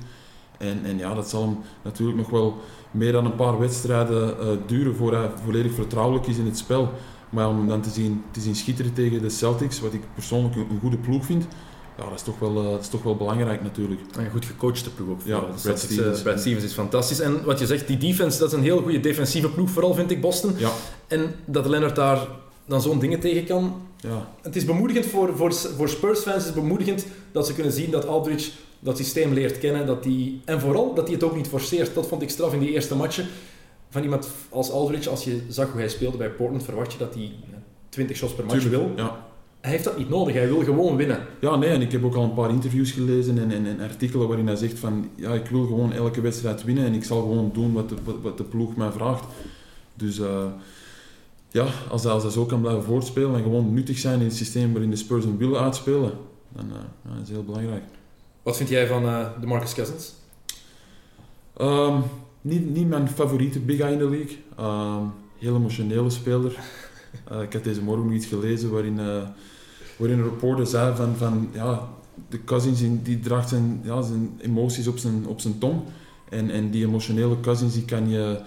En, en ja, dat zal hem natuurlijk nog wel meer dan een paar wedstrijden eh, duren voor hij volledig vertrouwelijk is in het spel. Maar om hem dan te zien, te zien schitteren tegen de Celtics, wat ik persoonlijk een goede ploeg vind, ja, dat, is toch wel, eh, dat is toch wel belangrijk natuurlijk. Een goed gecoachte ploeg ook. Ja. Brad Dat is, eh, Stevens. Brad Stevens is fantastisch. En wat je zegt, die defense, dat is een heel goede defensieve ploeg, vooral vind ik Boston. Ja, En dat Leonard daar dan zo'n dingen tegen kan. ja, Het is bemoedigend voor, voor, voor Spurs-fans, het is bemoedigend dat ze kunnen zien dat Aldridge dat systeem leert kennen. Dat die, en vooral dat hij het ook niet forceert. Dat vond ik straf in die eerste matchen. Van iemand als Aldridge, als je zag hoe hij speelde bij Portland, verwacht je dat hij ja, 20 shots per match tuurlijk. wil. Ja. Hij heeft dat niet nodig, hij wil gewoon winnen. Ja, nee, en ik heb ook al een paar interviews gelezen en, en, en artikelen waarin hij zegt van ja, ik wil gewoon elke wedstrijd winnen en ik zal gewoon doen wat de, wat, wat de ploeg mij vraagt. Dus eh, ja, als hij, als hij zo kan blijven voortspelen en gewoon nuttig zijn in het systeem waarin de Spurs hem willen uitspelen, dan eh, ja, dat is heel belangrijk. Wat vind jij van eh, de Marcus Cousins? Ehm, niet, niet mijn favoriete big guy in de league. Ehm, heel emotionele speler. <laughs> Eh, ik had deze morgen nog iets gelezen waarin, eh, waarin een reporter zei van, van ja, de Cousins die, draagt zijn, ja, zijn emoties op zijn, op zijn tong. En, en die emotionele Cousins die kan je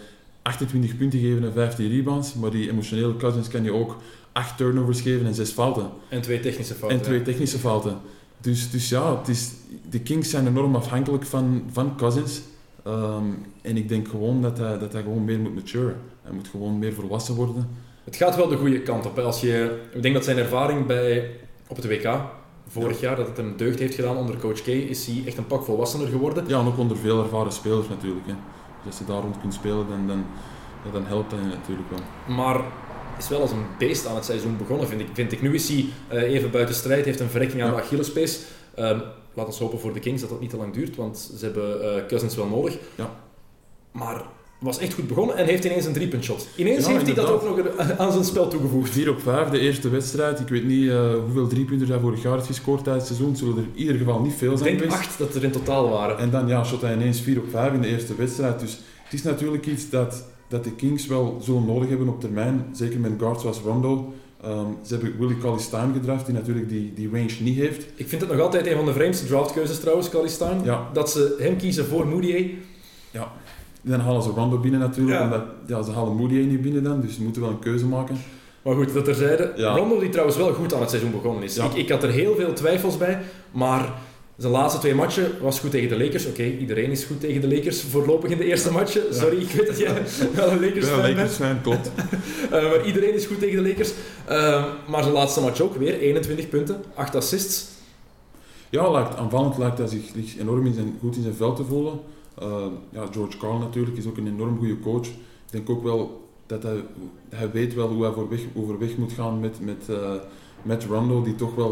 28 punten geven en 15 rebounds. Maar die emotionele Cousins kan je ook 8 turnovers geven en 6 fouten. En twee technische fouten. En twee technische fouten. Dus, dus ja, het is, de Kings zijn enorm afhankelijk van, van Cousins. Ehm, en ik denk gewoon dat hij, dat hij gewoon meer moet maturen. Hij moet gewoon meer volwassen worden. Het gaat wel de goede kant op. hè. Als je, ik denk dat zijn ervaring bij, op het WK vorig jaar, dat het hem deugd heeft gedaan onder coach K, is hij echt een pak volwassener geworden. Ja, en ook onder veel ervaren spelers natuurlijk. Hè. Dus als je daar rond kunt spelen, dan, dan, dan helpt dat je natuurlijk wel. Maar is wel als een beest aan het seizoen begonnen, vind ik. Vind ik. Nu is hij eh, even buiten strijd, heeft een verrekking aan Ja. de Achillespees. Ehm laat ons hopen voor de Kings dat dat niet te lang duurt, want ze hebben eh, Cousins wel nodig. Ja. Maar was echt goed begonnen en heeft ineens een driepuntshot. Ineens Ja, heeft hij dat ook nog aan zijn spel toegevoegd. 4 op 5, de eerste wedstrijd. Ik weet niet eh, hoeveel driepunters hij vorig jaar heeft gescoord tijdens het seizoen. Het zullen er in ieder geval niet veel Ik zijn denk geweest. acht dat er in totaal waren. En dan ja, shot hij ineens 4 op 5 in de eerste wedstrijd. Dus het is natuurlijk iets dat, dat de Kings wel zullen nodig hebben op termijn. Zeker met guards zoals Rondo. Ehm, ze hebben Willie Cauley-Stein gedraft, die natuurlijk die, die range niet heeft. Ik vind het nog altijd een van de vreemdste draftkeuzes trouwens. Ja. Dat ze hem kiezen voor Moutier. Dan halen ze Rondo binnen natuurlijk, Ja. omdat ja, ze halen Moody niet binnen dan. Dus ze moeten wel een keuze maken. Maar goed, dat terzijde. Ja. Rondo die trouwens wel goed aan het seizoen begonnen is. Ja. Ik, ik had er heel veel twijfels bij, maar zijn laatste twee matchen was goed tegen de Lakers. Oké, iedereen is goed tegen de Lakers voorlopig in de eerste matchen. Sorry, ik weet dat jij <laughs> wel een Lakers fan bent. fan, klopt. <laughs> Eh, maar iedereen is goed tegen de Lakers. Eh, maar zijn laatste match ook weer, 21 punten, 8 assists. Ja, lijkt, aanvallend lijkt hij zich, enorm in zijn, goed in zijn vel te voelen. Eh, ja, George Carl natuurlijk is ook een enorm goede coach. Ik denk ook wel dat hij, hij weet wel hoe hij voor weg, overweg moet gaan met, met, eh, met Rondo, die toch wel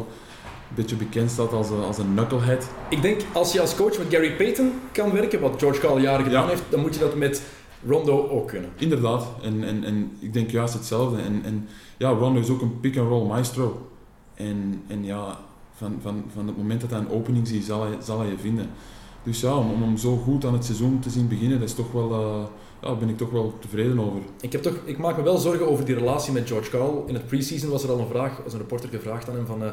een beetje bekend staat als een, als een knucklehead. Ik denk, als je als coach met Gary Payton kan werken, wat George Karl jaren gedaan Ja. heeft, dan moet je dat met Rondo ook kunnen. Inderdaad, en, en, en ik denk juist hetzelfde. En, en ja, Rondo is ook een pick-and-roll maestro. En, en ja, van, van, van het moment dat hij een opening ziet, zal hij, zal hij je vinden. Dus ja, om, om hem zo goed aan het seizoen te zien beginnen, dat is toch wel, eh, ja, ben ik toch wel tevreden over. Ik, heb toch, ik maak me wel zorgen over die relatie met George Karl. In het preseason was er al een vraag, was een reporter gevraagd aan hem van... eh,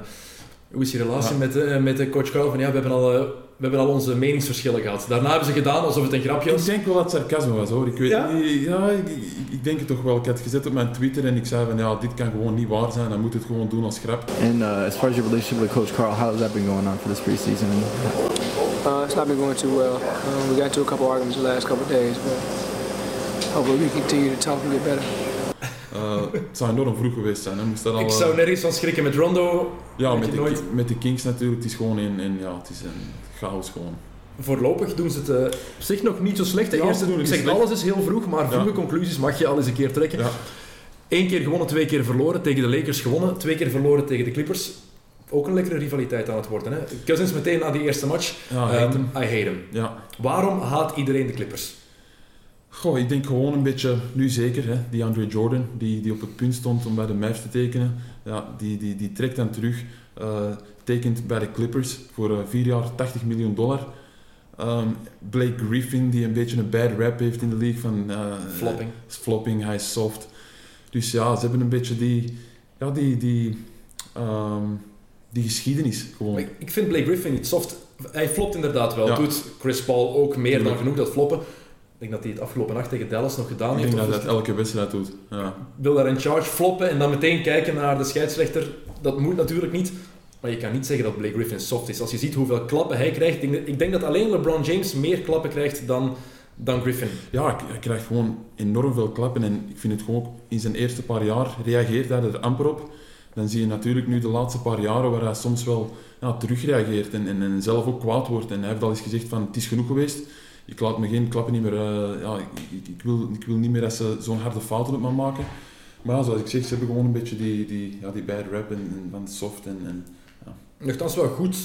hoe is die relatie Ja. met, eh, met de coach Karl? Van ja, we hebben, al, we hebben al onze meningsverschillen gehad. Daarna hebben ze gedaan alsof het een grapje Ik was. denk wel dat het sarcasme was hoor. Ik weet Ja? niet, ja, ik, ik, ik denk het toch wel. Ik had gezet op mijn Twitter en ik zei van ja, dit kan gewoon niet waar zijn. Dan moet het gewoon doen als grap. And uh, as far as your relationship with Coach Carl, how has that been going on for this preseason? Uh, it's not been going too well. Um, we got into a couple arguments the last couple of days, but hopefully we continue to talk and get better. Eh, het zou enorm vroeg geweest zijn. Hè. Moest dat al, Ik zou nergens van schrikken met Rondo. ja, met de, nooit. met de Kings natuurlijk. Het is gewoon een, een, ja, het is een chaos gewoon. Voorlopig doen ze het eh, op zich nog niet zo slecht. De Ja, eerste, ik zeg alles is heel vroeg, maar vroege conclusies mag je al eens een keer trekken. Ja. Eén keer gewonnen, twee keer verloren. Tegen de Lakers gewonnen, twee keer verloren tegen de Clippers. Ook een lekkere rivaliteit aan het worden. Hè? Cousins meteen na die eerste match. Ja, Ehm, hate. I hate him. Ja. Waarom haat iedereen de Clippers? Goh, ik denk gewoon een beetje, nu zeker, hè, die Andre Jordan, die, die op het punt stond om bij de Mavs te tekenen, ja, die, die, die trekt dan terug. eh, tekent bij de Clippers voor eh, vier jaar 80 miljoen dollar. Ehm, Blake Griffin, die een beetje een bad rap heeft in de league van... eh, Flopping. flopping, hij is soft. Dus ja, ze hebben een beetje die... Ja, die... die ehm, die geschiedenis gewoon. Ik, ik vind Blake Griffin niet soft. Hij flopt inderdaad wel. Ja. Doet Chris Paul ook meer dan genoeg dat floppen. Ik denk dat hij het afgelopen nacht tegen Dallas nog gedaan Ik heeft. denk dat hij dat elke wedstrijd doet. Ja. wil daar in charge floppen en dan meteen kijken naar de scheidsrechter. Dat moet natuurlijk niet. Maar je kan niet zeggen dat Blake Griffin soft is. Als je ziet hoeveel klappen hij krijgt. Ik denk, ik denk dat alleen LeBron James meer klappen krijgt dan, dan Griffin. Ja, hij hij krijgt gewoon enorm veel klappen en ik vind het gewoon ook in zijn eerste paar jaar reageert hij er amper op. Dan zie je natuurlijk nu de laatste paar jaren waar hij soms wel ja, terugreageert en, en, en zelf ook kwaad wordt. En hij heeft al eens gezegd van het is genoeg geweest, ik laat me geen klappen niet meer, eh, ja, ik, ik, ik wil, ik wil niet meer dat ze zo'n harde fouten op me maken. Maar ja, zoals ik zeg, ze hebben gewoon een beetje die, die, ja, die bad rap en, en van soft en, en Nogthans wel goed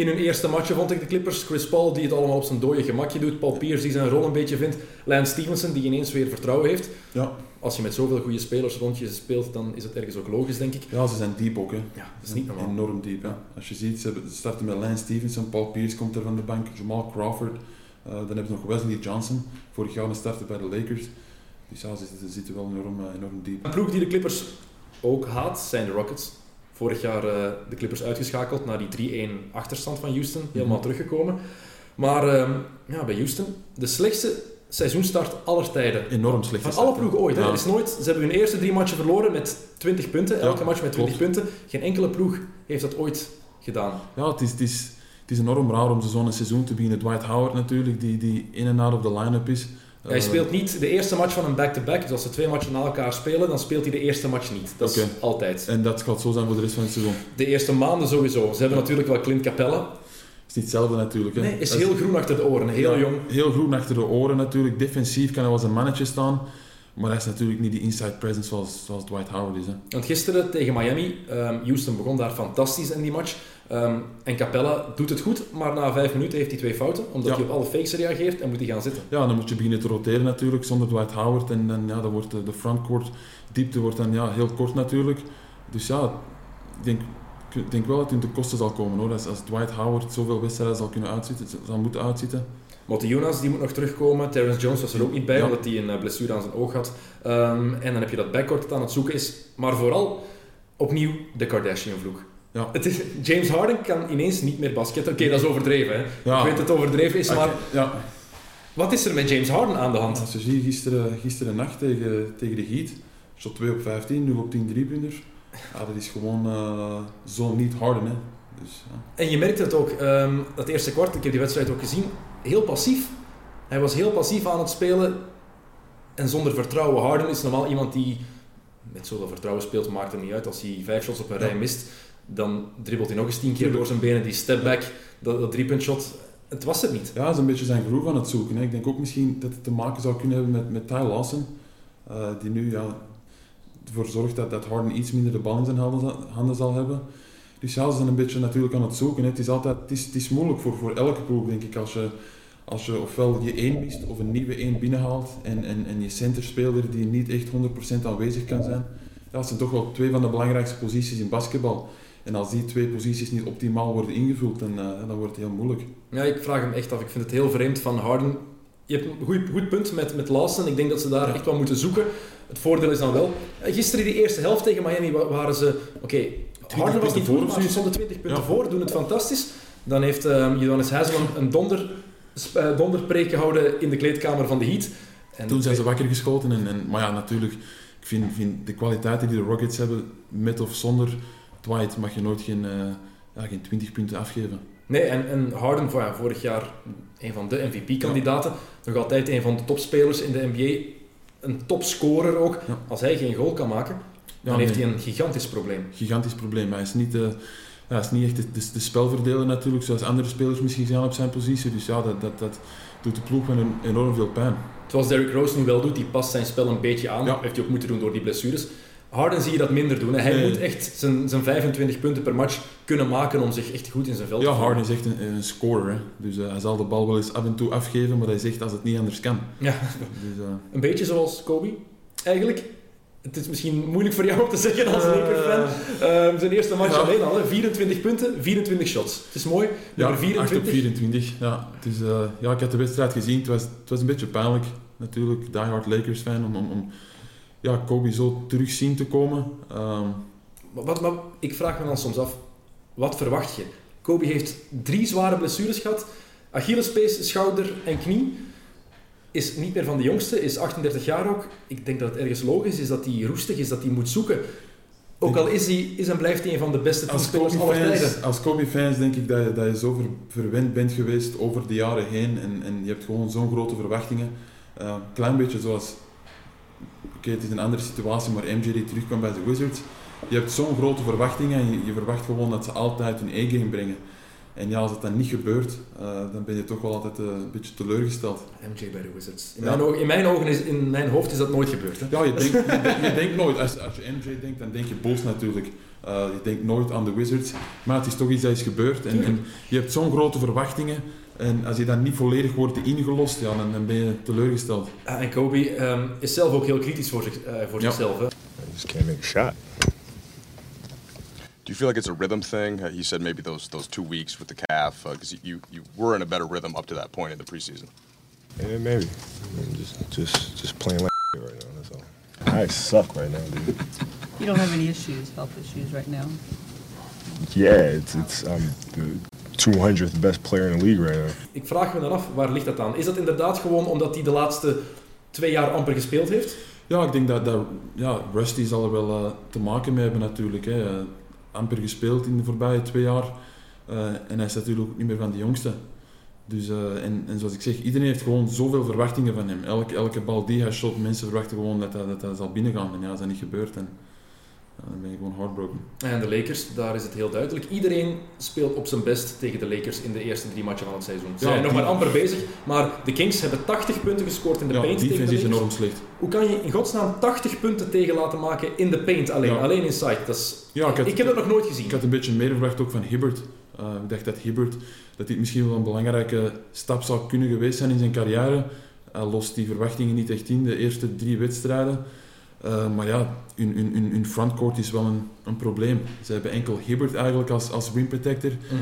in hun eerste matchen vond ik de Clippers. Chris Paul die het allemaal op zijn dode gemakje doet. Paul Pierce die zijn rol een beetje vindt. Lance Stevenson die ineens weer vertrouwen heeft. ja, Als je met zoveel goede spelers rond je speelt, dan is het ergens ook logisch, denk ik. ja, ze zijn diep ook. Hè. Ja, dat is niet normaal. Enorm diep. Hè. Als je ziet, ze starten met Lance Stevenson, Paul Pierce komt er van de bank, Jamal Crawford. Eh, dan hebben ze nog Wesley Johnson, vorig jaar een starter bij de Lakers. Dus ja, ze, ze zitten wel enorm, eh, enorm diep. Een ploeg die de Clippers ook haat, zijn de Rockets. Vorig jaar eh, de Clippers uitgeschakeld na die 3-1 achterstand van Houston. Helemaal Mhm. teruggekomen. Maar ehm, ja, bij Houston, de slechtste seizoenstart aller tijden. Enorm slecht. Van alle ploegen ooit. Ja. Is nooit, ze hebben hun eerste drie matchen verloren met 20 punten. Elke Ja, match met 20 klopt. punten. Geen enkele ploeg heeft dat ooit gedaan. Ja, het is, het, is, het is enorm raar om zo'n seizoen te beginnen. Dwight Howard natuurlijk, die, die in en out of de line-up is. Hij Eh, speelt niet de eerste match van een back-to-back. Dus als ze twee matchen na elkaar spelen, dan speelt hij de eerste match niet. Dat is altijd. En dat gaat zo zijn voor de rest van het seizoen. De eerste maanden sowieso. Ze hebben natuurlijk wel Clint Capella. Het is niet hetzelfde natuurlijk. Hè. Nee, is Dat heel groen achter de oren. Heel ja, jong. Heel groen achter de oren natuurlijk. Defensief kan hij wel zijn mannetje staan. Maar hij is natuurlijk niet die inside presence zoals, zoals Dwight Howard is. Hè. Want gisteren tegen Miami, ehm, Houston begon daar fantastisch in die match. Ehm, en Capella doet het goed, maar na vijf minuten heeft hij twee fouten. Omdat Ja. hij op alle fakes reageert en moet hij gaan zitten. Ja, dan moet je beginnen te roteren natuurlijk zonder Dwight Howard. En dan, ja, dan wordt de, de frontcourt diepte wordt dan ja, heel kort natuurlijk. Dus ja, ik denk, ik denk wel dat het in de kosten zal komen hoor. Als, als Dwight Howard zoveel wedstrijden zal kunnen uitzitten, zal moeten uitzitten. Motte Jonas die moet nog terugkomen. Terrence Jones was er ook niet bij, Ja. omdat hij een eh, blessure aan zijn oog had. Ehm, en dan heb je dat backcourt dat aan het zoeken is. Maar vooral opnieuw de Kardashian-vloeg. Ja. Het is, James Harden kan ineens niet meer basketten. Oké, dat is overdreven. Hè. Ja. Ik weet dat het overdreven is, maar Ja, wat is er met James Harden aan de hand? als je ziet gisteren, gisteren nacht tegen, tegen de Heat, shot 2 op 15, nu op 10 driepunters. Ja, dat is gewoon eh, zo niet harden. Hè. Dus, ja. En je merkte het ook, ehm, dat eerste kwart, ik heb die wedstrijd ook gezien, heel passief. Hij was heel passief aan het spelen en zonder vertrouwen. Harden is normaal iemand die met zoveel vertrouwen speelt, maakt het niet uit. Als hij vijf shots op een rij mist, dan dribbelt hij nog eens tien keer door zijn benen. Die stepback, dat, dat driepuntshot, het was het niet. Ja, hij is een beetje zijn groove aan het zoeken. Hè. Ik denk ook misschien dat het te maken zou kunnen hebben met, met Ty Lawson. eh, die nu ja, ervoor zorgt dat, dat Harden iets minder de bal in zijn handen, zal- handen zal hebben. Dus ja, ze zijn een beetje natuurlijk aan het zoeken. Hè. Het is altijd het is, het is moeilijk voor, voor elke ploeg, denk ik. Als je, als je ofwel je één mist of een nieuwe één binnenhaalt en, en, en je centerspeler die niet echt 100% aanwezig kan zijn. Ja, dat zijn toch wel twee van de belangrijkste posities in basketbal. En als die twee posities niet optimaal worden ingevuld, dan, eh, dan wordt het heel moeilijk. Ja, ik vraag hem echt af. Ik vind het heel vreemd van Harden. Je hebt een goed, goed punt met, met Lawson. Ik denk dat ze daar Ja. echt wel moeten zoeken. Het voordeel is dan wel... eh, Gisteren die eerste helft tegen Miami wa- waren ze... Oké, Harden was niet voor maar ze stonden 20 punten Ja. voor. Doen het fantastisch. Dan heeft um, Johannes Huizeman een donder, eh, donderpreek gehouden in de kleedkamer van de Heat. En Toen zijn ze wakker geschoten. En, en, maar ja, natuurlijk, ik vind, vind de kwaliteiten die de Rockets hebben, met of zonder Dwight, mag je nooit geen, eh, ja, geen 20 punten afgeven. Nee, en, en Harden, ja, vorig jaar een van de MVP-kandidaten. Nog altijd een van de topspelers in de NBA. Een topscorer ook. Ja. Als hij geen goal kan maken, dan heeft hij een gigantisch probleem. gigantisch probleem. Hij is niet, eh, hij is niet echt de, de, de spelverdeler natuurlijk, zoals andere spelers misschien zijn op zijn positie. Dus ja, dat, dat, dat doet de ploeg met een, enorm veel pijn. Zoals Derrick Rose nu wel doet, die past zijn spel een beetje aan. Ja. Heeft hij ook moeten doen door die blessures. Harden zie je dat minder doen. hè. Hij Nee. moet echt zijn, zijn 25 punten per match kunnen maken om zich echt goed in zijn veld Ja, te voelen. Harden is echt een, een scorer. Hè. Dus eh, hij zal de bal wel eens af en toe afgeven, maar hij zegt als het niet anders kan. Ja, Dus, eh, <laughs> een beetje zoals Kobe, eigenlijk. Het is misschien moeilijk voor jou om te zeggen als Lakers-fan. Ehm, zijn eerste match Ja. alleen al, hè. 24 punten, 24 shots. Het is mooi. Ja, Nummer 8 op 24. 24. Ja, het is, eh, ja, ik had de wedstrijd gezien. Het was, het was een beetje pijnlijk, natuurlijk. Die hard Lakers fan, om, om, om ja, Kobe zo terug zien te komen. Ehm, Maar Wat, maar ik vraag me dan soms af, wat verwacht je? Kobe heeft drie zware blessures gehad. Achillespees, schouder en knie. Is niet meer van de jongste, is 38 jaar ook. Ik denk dat het ergens logisch is dat hij roestig is, dat hij moet zoeken. Ook al is hij is en blijft hij een van de beste teamspelers aller tijden. als Kobe-fans denk ik dat je, dat je zo ver- verwend bent geweest over de jaren heen. En, en je hebt gewoon zo'n grote verwachtingen. Een klein beetje zoals... Oké, het is een andere situatie, maar MJ die terugkwam bij de Wizards. Je hebt zo'n grote verwachtingen en je, je verwacht gewoon dat ze altijd hun A-game brengen. En ja, als het dan niet gebeurt, eh, dan ben je toch wel altijd eh, een beetje teleurgesteld. MJ bij de Wizards. In, Ja. mijn, ogen, in mijn ogen is, in mijn hoofd is dat nooit gebeurd. Hè? Ja, je denkt, <laughs> je, denkt- je denkt nooit, als, als je MJ denkt, dan denk je Bulls natuurlijk. Eh, je denkt nooit aan de Wizards. Maar het is toch iets dat is gebeurd. En, en je hebt zo'n grote verwachtingen. En als je dan niet volledig wordt ingelost, ja, dan, dan ben je teleurgesteld. En Kobe ehm, is zelf ook heel kritisch voor, zich, eh, voor Ja. zichzelf. Hè? I just can't make a shot. Do you feel like it's a rhythm thing? Uh, he said maybe those those two weeks with the calf because you you were in a better rhythm up to that point in the preseason. Yeah, maybe. I'm just, just, just playing like <laughs> right now. That's all. I suck right now, dude. You don't have any issues, health issues right now. Yeah, it's, it's. I'm the 200th best player in the league right now. Ik vraag me dan af, waar ligt dat aan? Is dat inderdaad gewoon omdat hij de laatste twee jaar amper gespeeld heeft? Ja, ik denk dat, dat ja, Rusty zal er wel eh, te maken mee hebben natuurlijk. Hè. Eh, amper gespeeld in de voorbije twee jaar. Eh, en hij is natuurlijk ook niet meer van de jongste. Dus, eh, en, en zoals ik zeg, iedereen heeft gewoon zoveel verwachtingen van hem. Elke, elke bal die hij shot, mensen verwachten gewoon dat hij, dat hij zal binnengaan. En ja, dat niet gebeurt, dan, ja, dan ben je gewoon heartbroken. En de Lakers, daar is het heel duidelijk. Iedereen speelt op zijn best tegen de Lakers in de eerste drie matchen van het seizoen. Ze Ja, zijn nog maar amper bezig, maar de Kings hebben 80 punten gescoord in de Ja, paint tegen de is enorm slecht. Hoe kan je in godsnaam 80 punten tegen laten maken in de paint alleen? Ja. Alleen inside. Dat is... Ja, ik had- ik heb dat nog nooit gezien. Ik had een beetje meer verwacht ook van Hibbert. Eh, ik dacht dat Hibbert dat dit misschien wel een belangrijke stap zou kunnen geweest zijn in zijn carrière. Hij lost die verwachtingen niet echt in, de eerste drie wedstrijden. Eh, maar ja, hun, hun, hun, hun frontcourt is wel een, een probleem. Ze hebben enkel Hibbert eigenlijk als, als rim protector. Mhm.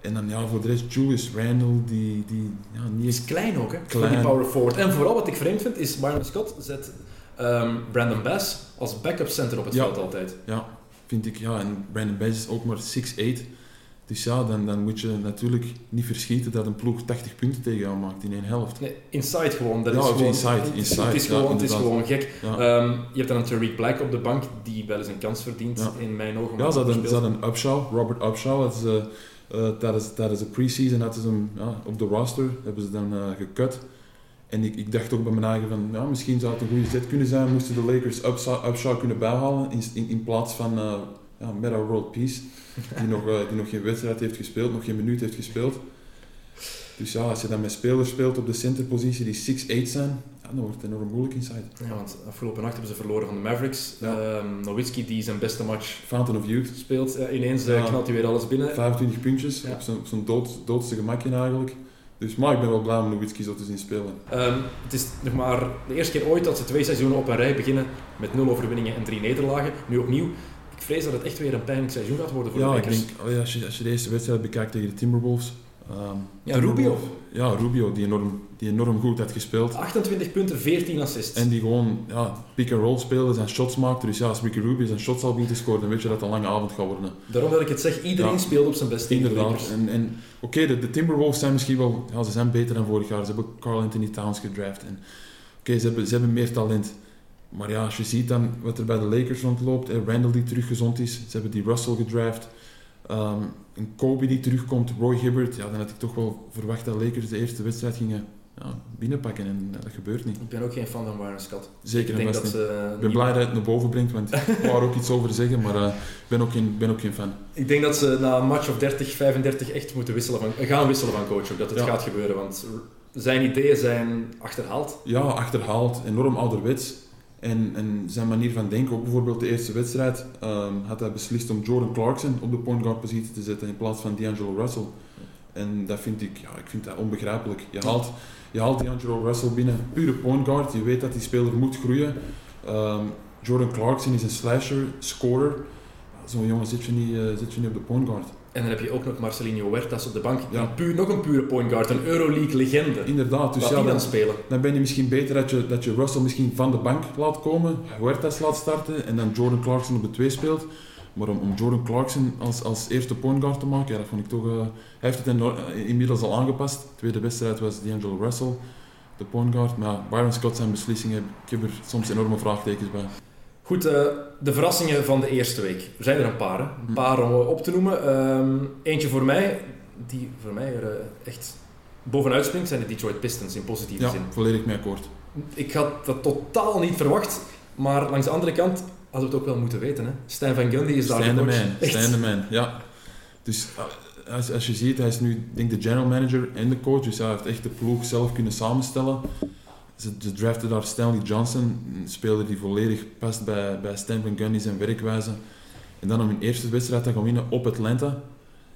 En dan ja, voor de rest Julius Randle, die, die ja, niet Die is klein ook, hè? Voor Klein. die power forward. En vooral wat ik vreemd vind, is Byron Scott zet ehm, Brandon Bass als backup center op het Ja. veld altijd. Ja, vind ik. Ja, en Brandon Bass is ook maar 6'8". Dus ja, dan, dan moet je natuurlijk niet verschieten dat een ploeg 80 punten tegen jou maakt in één helft. Nee, inside gewoon. Dat Ja, is gewoon inside, Het is, inside, het is ja, gewoon, het is inderdaad. gewoon gek. Ja. Ehm, je hebt dan een Tariq Black op de bank, die wel eens een kans verdient, Ja. in mijn ogen. Ja, ze hadden, ze hadden een Upshaw, Robert Upshaw. Dat is, eh, eh, tijdens, tijdens de pre-season hadden ze hem op de roster, hebben ze dan eh gekut. En ik, ik dacht ook bij mijn eigen van, ja, misschien zou het een goede zet kunnen zijn, moesten de Lakers Upshaw, Upshaw kunnen bijhalen in, in, in plaats van uh, ja, Meta World Peace, die nog, eh, die nog geen wedstrijd heeft gespeeld, nog geen minuut heeft gespeeld. Dus ja, als je dan met spelers speelt op de centerpositie die 6'8 zijn, ja, dan wordt het enorm moeilijk inside. Ja, want afgelopen nacht hebben ze verloren van de Mavericks. Ja. Ehm, Nowitzki, die zijn beste match Fountain of Youth, speelt, ja, ineens eh, Ja. knalt hij weer alles binnen. 25 puntjes, Ja. op zijn, op zijn dood, doodste gemakje eigenlijk. Dus, maar ik ben wel blij om Nowitzki zo te zien spelen. Ehm, het is nog maar de eerste keer ooit dat ze twee seizoenen op een rij beginnen met nul overwinningen en drie nederlagen. Nu opnieuw. Ik vrees dat het echt weer een pijnlijk seizoen gaat worden voor Ja, de ik Lakers. denk, oh ja, als, je, als je de eerste wedstrijd bekijkt tegen de Timberwolves. ehm, Ja, Rubio. Ja, Rubio, die enorm, die enorm goed had gespeeld. 28 punten, 14 assists. En die gewoon ja, pick-and-roll speelde, zijn shots maakte. Dus ja, als Ricky Rubio zijn shots zal moeten scoren, dan weet je dat het een lange avond gaat worden. Daarom dat ik het zeg, iedereen Ja. speelt op zijn best Inderdaad. En, en, Oké, de, de Timberwolves zijn misschien wel... Ja, ze zijn beter dan vorig jaar. Ze hebben Carl Anthony Towns gedraft. En Oké, ze, hebben, ze hebben meer talent. Maar ja, als je ziet dan wat er bij de Lakers rondloopt. eh, Randall die terug gezond is. Ze hebben die Russell gedraft. ehm, een Kobe die terugkomt. Roy Hibbert. Ja, dan had ik toch wel verwacht dat Lakers de eerste wedstrijd gingen ja, binnenpakken. En dat gebeurt niet. Ik ben ook geen fan van Warren Scott. Zeker ik en denk dat niet. ze Ik ben blij dat hij het naar boven brengt, want ik wou er ook iets over zeggen, maar eh, ik ben, ook geen, ben ook geen fan. Ik denk dat ze na een match of 30, 35 echt moeten wisselen van, gaan wisselen van coach. Ook dat het Ja. gaat gebeuren, want zijn ideeën zijn achterhaald. Ja, achterhaald, enorm ouderwets. En, en zijn manier van denken, ook bijvoorbeeld de eerste wedstrijd, ehm, had hij beslist om Jordan Clarkson op de point guard positie te zetten in plaats van D'Angelo Russell. En dat vind ik, ja, ik vind dat onbegrijpelijk. Je haalt, je haalt D'Angelo Russell binnen, pure point guard. Je weet dat die speler moet groeien. Ehm, Jordan Clarkson is een slasher, scorer. Zo'n jongen zit je, niet, uh, zit je niet op de point guard. En dan heb je ook nog Marcelinho Huertas op de bank. Ja. Een puur, nog een pure point guard, een Euroleague-legende. Inderdaad. Dus ja, dan, spelen. dan ben je misschien beter dat je, dat je Russell misschien van de bank laat komen, Huertas laat starten en dan Jordan Clarkson op de 2 speelt. Maar om, om, Jordan Clarkson als, als eerste point guard te maken, ja, dat vond ik toch... Uh, hij heeft het eh, inmiddels al aangepast. De tweede wedstrijd was D'Angelo Russell, de point guard. Maar Byron Scott zijn beslissingen, ik heb er soms enorme vraagtekens bij. Goed, uh, de verrassingen van de eerste week. Er zijn er een paar, hè? een hm. paar om op te noemen. Um, eentje voor mij, die voor mij er echt bovenuit springt, zijn de Detroit Pistons in positieve ja, zin. volledig mee akkoord. Ik had dat totaal niet verwacht, maar langs de andere kant hadden we het ook wel moeten weten. Hè? Stijn van Gundy is daar Stijn de man, Stijn de man, ja. Dus eh, als, als je ziet, hij is nu denk de general manager en de coach, dus hij heeft echt de ploeg zelf kunnen samenstellen. Ze, ze draften daar Stanley Johnson, een speler die volledig past bij, bij Stan Gundy zijn werkwijze. En dan om hun eerste wedstrijd te gaan winnen op Atlanta.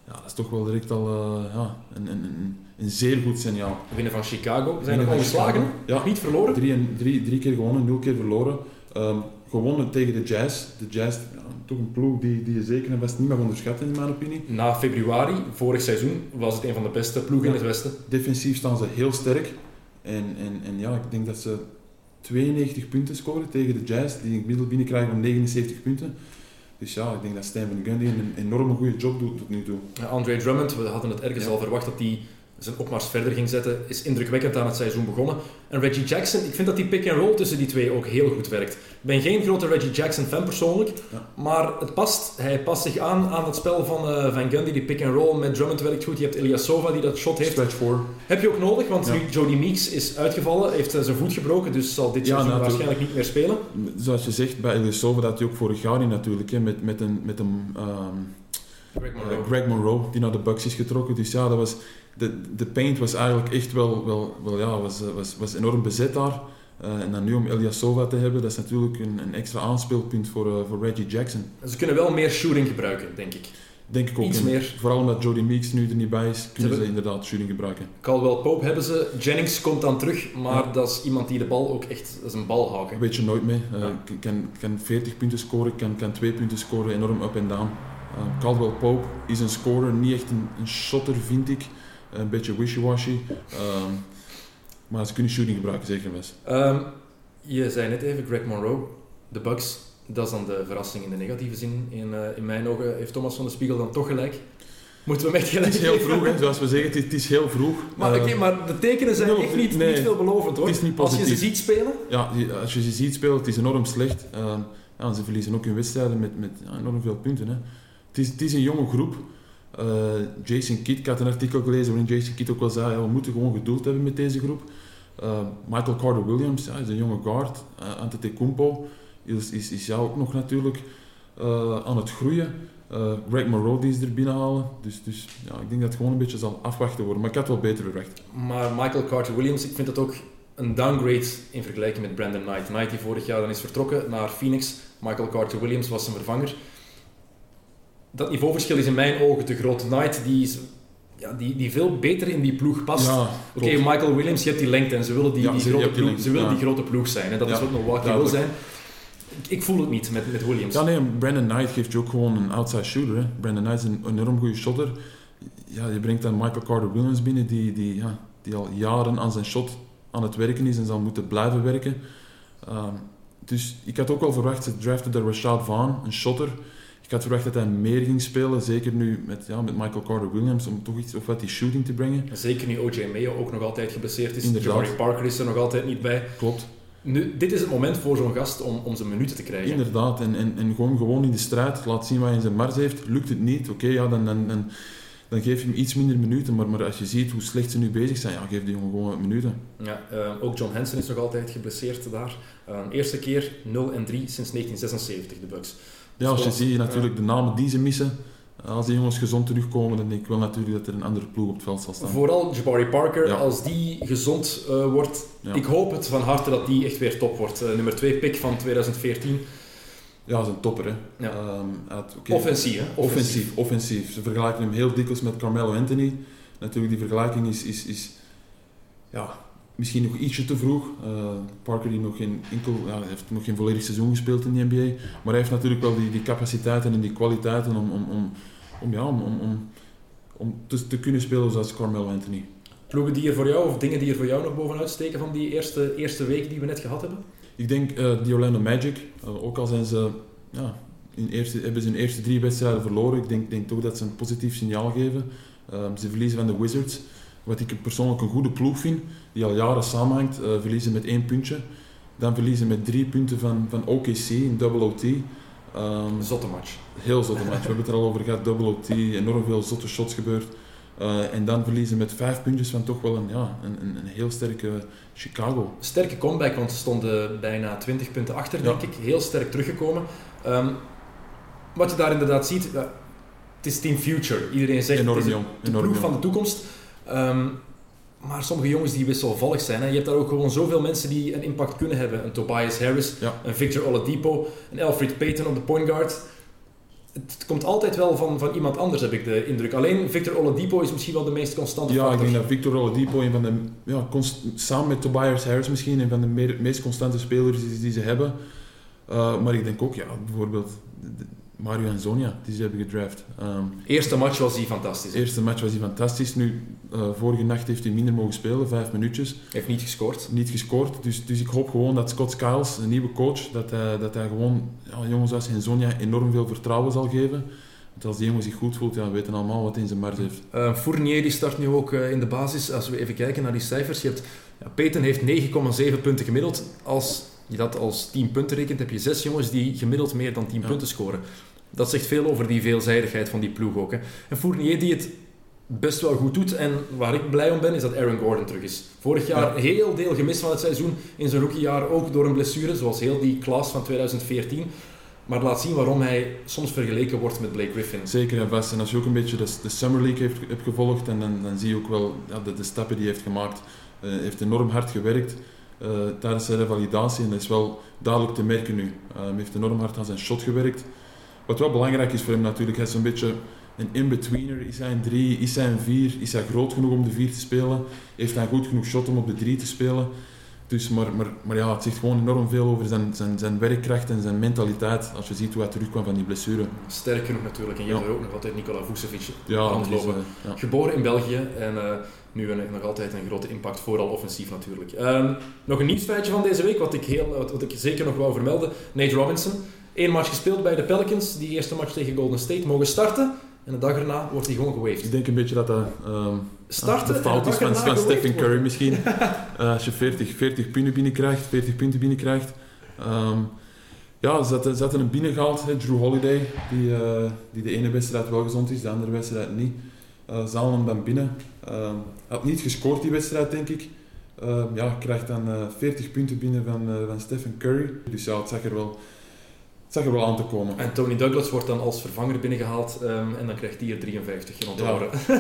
Ja, dat is toch wel direct al uh, ja, een, een, een, zeer goed signaal. Winnen van Chicago. Zijn nog ongeslagen, ja. niet verloren. Drie, drie, drie keer gewonnen, nul keer verloren. Um, gewonnen tegen de Jazz. De Jazz, ja, toch een ploeg die, die je zeker en best niet mag onderschatten in mijn opinie. Na februari, vorig seizoen, was het een van de beste ploegen in het Westen. Defensief staan ze heel sterk. En, en, en ja, ik denk dat ze 92 punten scoren tegen de Jazz, die gemiddeld binnenkrijgen om 79 punten. Dus ja, ik denk dat Stijn van Gundy een enorme goede job doet tot nu toe. Andre Drummond, we hadden het ergens al verwacht dat hij zijn opmars verder ging zetten, is indrukwekkend aan het seizoen begonnen. En Reggie Jackson, ik vind dat die pick-and-roll tussen die twee ook heel goed werkt. Ik ben geen grote Reggie Jackson fan persoonlijk, maar het past. Hij past zich aan aan het spel van uh, Van Gundy, die pick-and-roll met Drummond werkt goed. Je hebt Ilyasova die dat shot heeft. Stretch four. Heb je ook nodig, want nu Jody Meeks is uitgevallen, heeft zijn voet gebroken, dus zal dit seizoen waarschijnlijk niet meer spelen. Zoals je zegt, bij Ilyasova dat hij ook vorig jaar niet natuurlijk, hè, met, met een... Met een um, Greg Monroe. Greg Monroe, die naar de Bucks is getrokken. Dus ja, dat was de, de paint was eigenlijk echt wel, wel, wel ja, was, was, was enorm bezet daar. Uh, en dan nu om Eliasova te hebben, dat is natuurlijk een, een extra aanspeelpunt voor, uh, voor Reggie Jackson. Ze kunnen wel meer shooting gebruiken, denk ik. Denk ik ook. Iets meer. Vooral omdat Jody Meeks nu er niet bij is, kunnen ze, inderdaad shooting gebruiken. Caldwell Pope hebben ze. Jennings komt dan terug, maar dat is iemand die de bal ook echt als een bal houdt. Weet je nooit mee. Uh, kan, kan 40 punten scoren, kan, kan 2 punten scoren, enorm up en down. Caldwell Pope is een scorer, niet echt een, een shotter, vind ik een beetje wishy-washy. Um, maar ze kunnen shooting gebruiken, zeker best. Um, je zei net even Greg Monroe, de Bucks. Dat is dan de verrassing in de negatieve zin. In, uh, in mijn ogen heeft Thomas van de Spiegel dan toch gelijk. Moeten we met gelijk Het is heel vroeg, hè, zoals we zeggen, het is, heel vroeg. Maar, uh, okay, maar de tekenen zijn echt niet, nee, niet veelbelovend hoor. Het is niet positief. Als je ze ziet spelen? Ja, als je ze ziet spelen, het is enorm slecht. Uh, ja, ze verliezen ook hun wedstrijden met, met enorm veel punten. Hè. Het, is, een jonge groep. Uh, Jason Kidd, ik had een artikel gelezen waarin Jason Kidd ook wel zei, ja, we moeten gewoon geduld hebben met deze groep. Uh, Michael Carter Williams ja, is een jonge guard. Uh, Antetokounmpo is, is, is ja, ook nog natuurlijk aan het groeien. Greg Monroe is er binnenhalen. Dus, dus ja, ik denk dat het gewoon een beetje zal afwachten worden. Maar ik had wel beter verwacht. Maar Michael Carter Williams, ik vind dat ook een downgrade in vergelijking met Brandon Knight. Knight die vorig jaar dan is vertrokken naar Phoenix. Michael Carter Williams was zijn vervanger dat niveauverschil is in mijn ogen te groot. Knight die, is, ja, die, die veel beter in die ploeg past. Oké, Michael Williams, je hebt die lengte en ze willen die, die, grote, ploeg, ze willen die grote ploeg zijn. En dat is wat Milwaukee wil zijn. Ik voel het niet met, met Williams. Ja, nee, Brandon Knight geeft je ook gewoon een outside shooter. Hè. Brandon Knight is een enorm goede shotter. Ja, je brengt dan Michael Carter Williams binnen, die, die, ja, die al jaren aan zijn shot aan het werken is en zal moeten blijven werken. Um, dus ik had ook al verwacht, ze draften de Rashad Vaughn, een shotter. Ik had verwacht dat hij meer ging spelen, zeker nu met, ja, met Michael Carter Williams, om toch iets of wat die shooting te brengen. Zeker nu OJ Mayo ook nog altijd geblesseerd is. Jabari Parker is er nog altijd niet bij. Klopt. Nu, dit is het moment voor zo'n gast om, om zijn minuten te krijgen. Inderdaad, en, en, en gewoon, gewoon in de strijd laat zien wat hij in zijn mars heeft. Lukt het niet, oké, ja, dan, dan, dan, dan geef je hem iets minder minuten. Maar, maar als je ziet hoe slecht ze nu bezig zijn, ja, geef die jongen gewoon minuten. Ja, uh, ook John Hansen is nog altijd geblesseerd daar. Uh, eerste keer 0 en 3 sinds 1976, de Bucks. Ja, als je ziet natuurlijk de namen die ze missen, als die jongens gezond terugkomen, dan denk ik wel natuurlijk dat er een andere ploeg op het veld zal staan. Vooral Jabari Parker, als die gezond uh, wordt. Ik hoop het van harte dat die echt weer top wordt. Uh, nummer 2 pick van 2014. Ja, dat is een topper. Hè. Ja. Um, okay. Offensief, hè? Offensief. Offensief, Ze vergelijken hem heel dikwijls met Carmelo Anthony. Natuurlijk, die vergelijking is, is, is ja, misschien nog ietsje te vroeg. Uh, Parker die nog geen enkel, ja, heeft nog geen volledig seizoen gespeeld in de NBA. Maar hij heeft natuurlijk wel die, die capaciteiten en die kwaliteiten om, om, om, om, ja, om, om, om, te, te kunnen spelen zoals Carmelo Anthony. Ploegen die er voor jou, of dingen die er voor jou nog bovenuit steken van die eerste, eerste week die we net gehad hebben? Ik denk uh, die Orlando Magic. Uh, ook al zijn ze, ja, in eerste, hebben ze hun eerste drie wedstrijden verloren. Ik denk, denk toch dat ze een positief signaal geven. Uh, ze verliezen van de Wizards. Wat ik persoonlijk een goede ploeg vind, die al jaren samenhangt. verliezen met één puntje. Dan verliezen met drie punten van, van OKC in double OT. Um, zotte match. Heel zotte match. We hebben het er al over gehad. Double OT, enorm veel zotte shots gebeurd. Uh, en dan verliezen met vijf puntjes van toch wel een, ja, een, een, heel sterke Chicago. Sterke comeback, want ze stonden bijna 20 punten achter, denk ik. Heel sterk teruggekomen. Um, wat je daar inderdaad ziet, uh, het is Team Future. Iedereen zegt Enorm het is jong. de Enorm ploeg jong. van de toekomst. Um, maar sommige jongens die wisselvallig zijn. Hè. Je hebt daar ook gewoon zoveel mensen die een impact kunnen hebben. Een Tobias Harris, Ja. een Victor Oladipo, een Alfred Payton op de point guard. Het komt altijd wel van, van iemand anders, heb ik de indruk. Alleen Victor Oladipo is misschien wel de meest constante Ja, ik factor. denk dat Victor Oladipo een van de, ja, const- samen met Tobias Harris misschien, een van de meest constante spelers die, die ze hebben. Uh, maar ik denk ook, ja, bijvoorbeeld Mario en Zonia, die ze hebben gedraft. Um, Eerste match was hij fantastisch. hè. eerste match was hij fantastisch. Nu, uh, vorige nacht heeft hij minder mogen spelen, vijf minuutjes. Heeft niet gescoord. Niet gescoord. Dus, dus ik hoop gewoon dat Scott Skiles, een nieuwe coach, dat hij, dat hij gewoon ja, jongens als Zonia enorm veel vertrouwen zal geven. Want als die jongen zich goed voelt, ja, we weten allemaal wat hij in zijn mars heeft. Uh, Fournier die start nu ook uh, in de basis. Als we even kijken naar die cijfers. Je hebt, ja, Peyton heeft 9,7 punten gemiddeld. Als je dat als 10 punten rekent, heb je zes jongens die gemiddeld meer dan 10 Ja. punten scoren. Dat zegt veel over die veelzijdigheid van die ploeg ook. Hè. En Fournier die het best wel goed doet. En waar ik blij om ben, is dat Aaron Gordon terug is. Vorig jaar Ja. heel deel gemist van het seizoen. In zijn rookiejaar ook door een blessure, zoals heel die klas van 2014. Maar laat zien waarom hij soms vergeleken wordt met Blake Griffin. Zeker en vast. En als je ook een beetje de, de Summer League heeft, hebt gevolgd, en dan, dan zie je ook wel ja, de, de stappen die hij heeft gemaakt. Hij heeft enorm hard gewerkt uh, tijdens zijn revalidatie en dat is wel duidelijk te merken nu. Uh, hij heeft enorm hard aan zijn shot gewerkt. Wat wel belangrijk is voor hem natuurlijk, hij is een beetje een in-betweener. Is hij een 3, is hij een 4, is hij groot genoeg om de 4 te spelen? Heeft hij goed genoeg shot om op de 3 te spelen? Dus, maar, maar, maar ja, het zegt gewoon enorm veel over zijn, zijn, zijn werkkracht en zijn mentaliteit. Als je ziet hoe hij terugkwam van die blessure. Sterk genoeg natuurlijk. En je Ja. hebt er ook nog altijd Nikola Vucevic Ja, rondlopen. uh, ja. Geboren in België en uh, nu een, nog altijd een grote impact, vooral offensief natuurlijk. Um, nog een nieuwsfeitje van deze week, wat ik, heel, wat, wat ik zeker nog wou vermelden. Nate Robinson, één match gespeeld bij de Pelicans. Die eerste match tegen Golden State mogen starten. En de dag erna wordt hij gewoon gewaved. Ik denk een beetje dat dat um, Starten de fout is van, Stephen Curry worden. misschien. uh, <laughs> als je 40, 40 punten binnenkrijgt, 40 punten binnenkrijgt. Um, ja, ze hadden, ze hadden hem binnengehaald, hè, Drew Holiday, die, uh, die de ene wedstrijd wel gezond is, de andere wedstrijd niet. Uh, ze halen hem dan binnen. Uh, had niet gescoord die wedstrijd, denk ik. Ja, krijgt dan uh, 40 punten binnen van, van Stephen Curry. Dus ja, het zag er wel, zag er wel aan te komen. En Tony Douglas wordt dan als vervanger binnengehaald um, en dan krijgt hij er 53 in onthouden. Ja.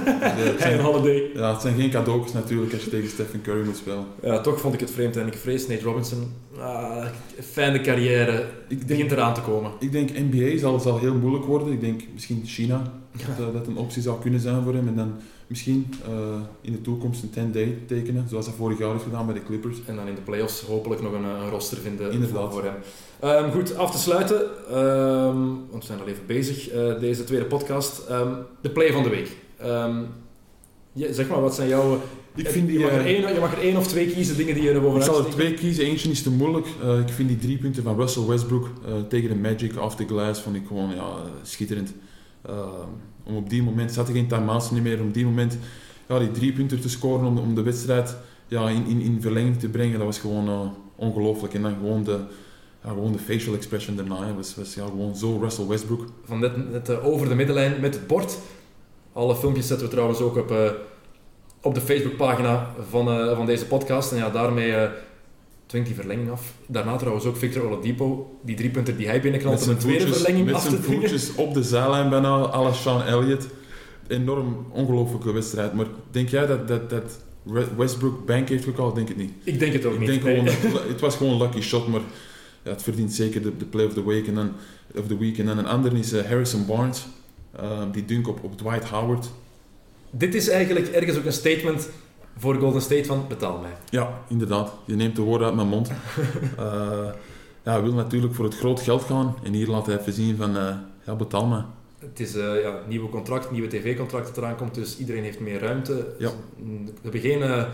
Geen <laughs> <laughs> holiday. Ja, het zijn geen cadeautjes natuurlijk als je tegen Stephen Curry moet spelen. Ja, toch vond ik het vreemd en ik vrees Nate Robinson. Ah, fijne carrière, ik begint eraan te komen. Ik denk NBA zal, zal heel moeilijk worden. Ik denk misschien China, dat, uh, dat een optie zou kunnen zijn voor hem. En dan misschien uh, in de toekomst een 10-day tekenen, zoals hij vorig jaar heeft gedaan bij de Clippers. En dan in de playoffs hopelijk nog een, een roster vinden Inderdaad. voor hem. Um, goed, af te sluiten, um, want we zijn al even bezig, uh, deze tweede podcast. Um, de play van de week. Ja, zeg maar, wat zijn jouw... Ik vind die, je, mag er uh, één, je mag er één of twee kiezen, dingen die je er bovenuit Ik zal er twee kiezen, eentje is te moeilijk. Uh, ik vind die drie punten van Russell Westbrook tegen de Magic off the glass vond ik gewoon ja, schitterend. om op die moment, zat er geen time-outs niet meer, om die moment ja, die drie punten te scoren om, om de wedstrijd ja, in, in, in verlenging te brengen, dat was gewoon ongelooflijk. En dan gewoon de, ja, gewoon de facial expression daarna, was, was ja, gewoon zo Russell Westbrook. Van net, net uh, over de middenlijn met het bord. Alle filmpjes zetten we trouwens ook op, uh, op de Facebookpagina van, uh, van deze podcast. En ja, daarmee dwingt die verlenging af. Daarna trouwens ook Victor Oladipo, die drie punten die hij binnenknalt om een tweede voetjes, verlenging met af te zijn dwingen. voetjes op de zijlijn bijna, à la Sean Elliott. Enorm ongelooflijke wedstrijd. Maar denk jij dat, dat, dat Westbrook bank heeft gekald? Denk het niet. Ik denk het ook ik niet. Denk nee. gewoon <laughs> het was gewoon een lucky shot, maar het verdient zeker de, de play of the week. En dan, of the week. En dan een ander is uh, Harrison Barnes. Uh, die dunk op, op Dwight Howard. Dit is eigenlijk ergens ook een statement voor Golden State van betaal mij. Ja, inderdaad. Je neemt de woorden uit mijn mond. <laughs> Eh, ja, hij wil natuurlijk voor het groot geld gaan. En hier laat hij even zien van, eh, ja, betaal me. Het is een ja, nieuwe contract, nieuwe tv-contract dat eraan komt, dus iedereen heeft meer ruimte. Ja. We hebben geen eh,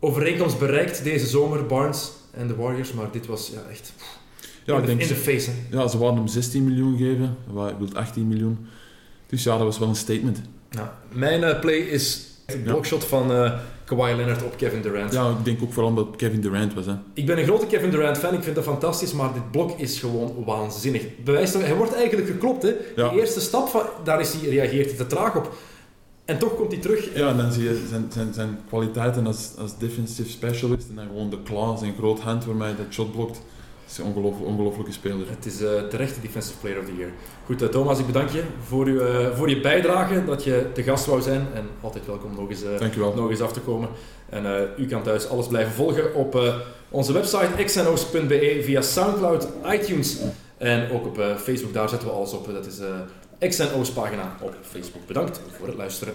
overeenkomst bereikt deze zomer, Barnes en de Warriors, maar dit was ja, echt Ja, in, ik de, denk, in de face. hè. ja, ze wilden hem 16 miljoen geven. Hij wil 18 miljoen. Dus ja, dat was wel een statement. Ja, mijn eh, play is het blokshot van eh Kawhi Leonard op Kevin Durant. Ja, ik denk ook vooral dat Kevin Durant was. Hè. Ik ben een grote Kevin Durant fan, ik vind dat fantastisch, maar dit blok is gewoon waanzinnig. Bewijs dat, hij wordt eigenlijk geklopt, hè. De eerste stap, van, daar is hij, reageert hij te traag op. En toch komt hij terug. Ja, en dan zie je zijn, zijn, zijn kwaliteiten als, als defensive specialist. En dan gewoon de claw, zijn groot hand waarmee hij dat shot blokt. Dat is een ongelofelijk, ongelofelijke speler. Het is eh terecht de Defensive Player of the Year. Goed, eh, Thomas, ik bedank je voor, uw, eh, voor je bijdrage, dat je te gast wou zijn. En altijd welkom nog eens, nog eens af te komen. En eh, u kan thuis alles blijven volgen op eh, onze website xnos.be via Soundcloud, iTunes en ook op eh, Facebook. Daar zetten we alles op. Dat is eh XNO's pagina op Facebook. Bedankt voor het luisteren.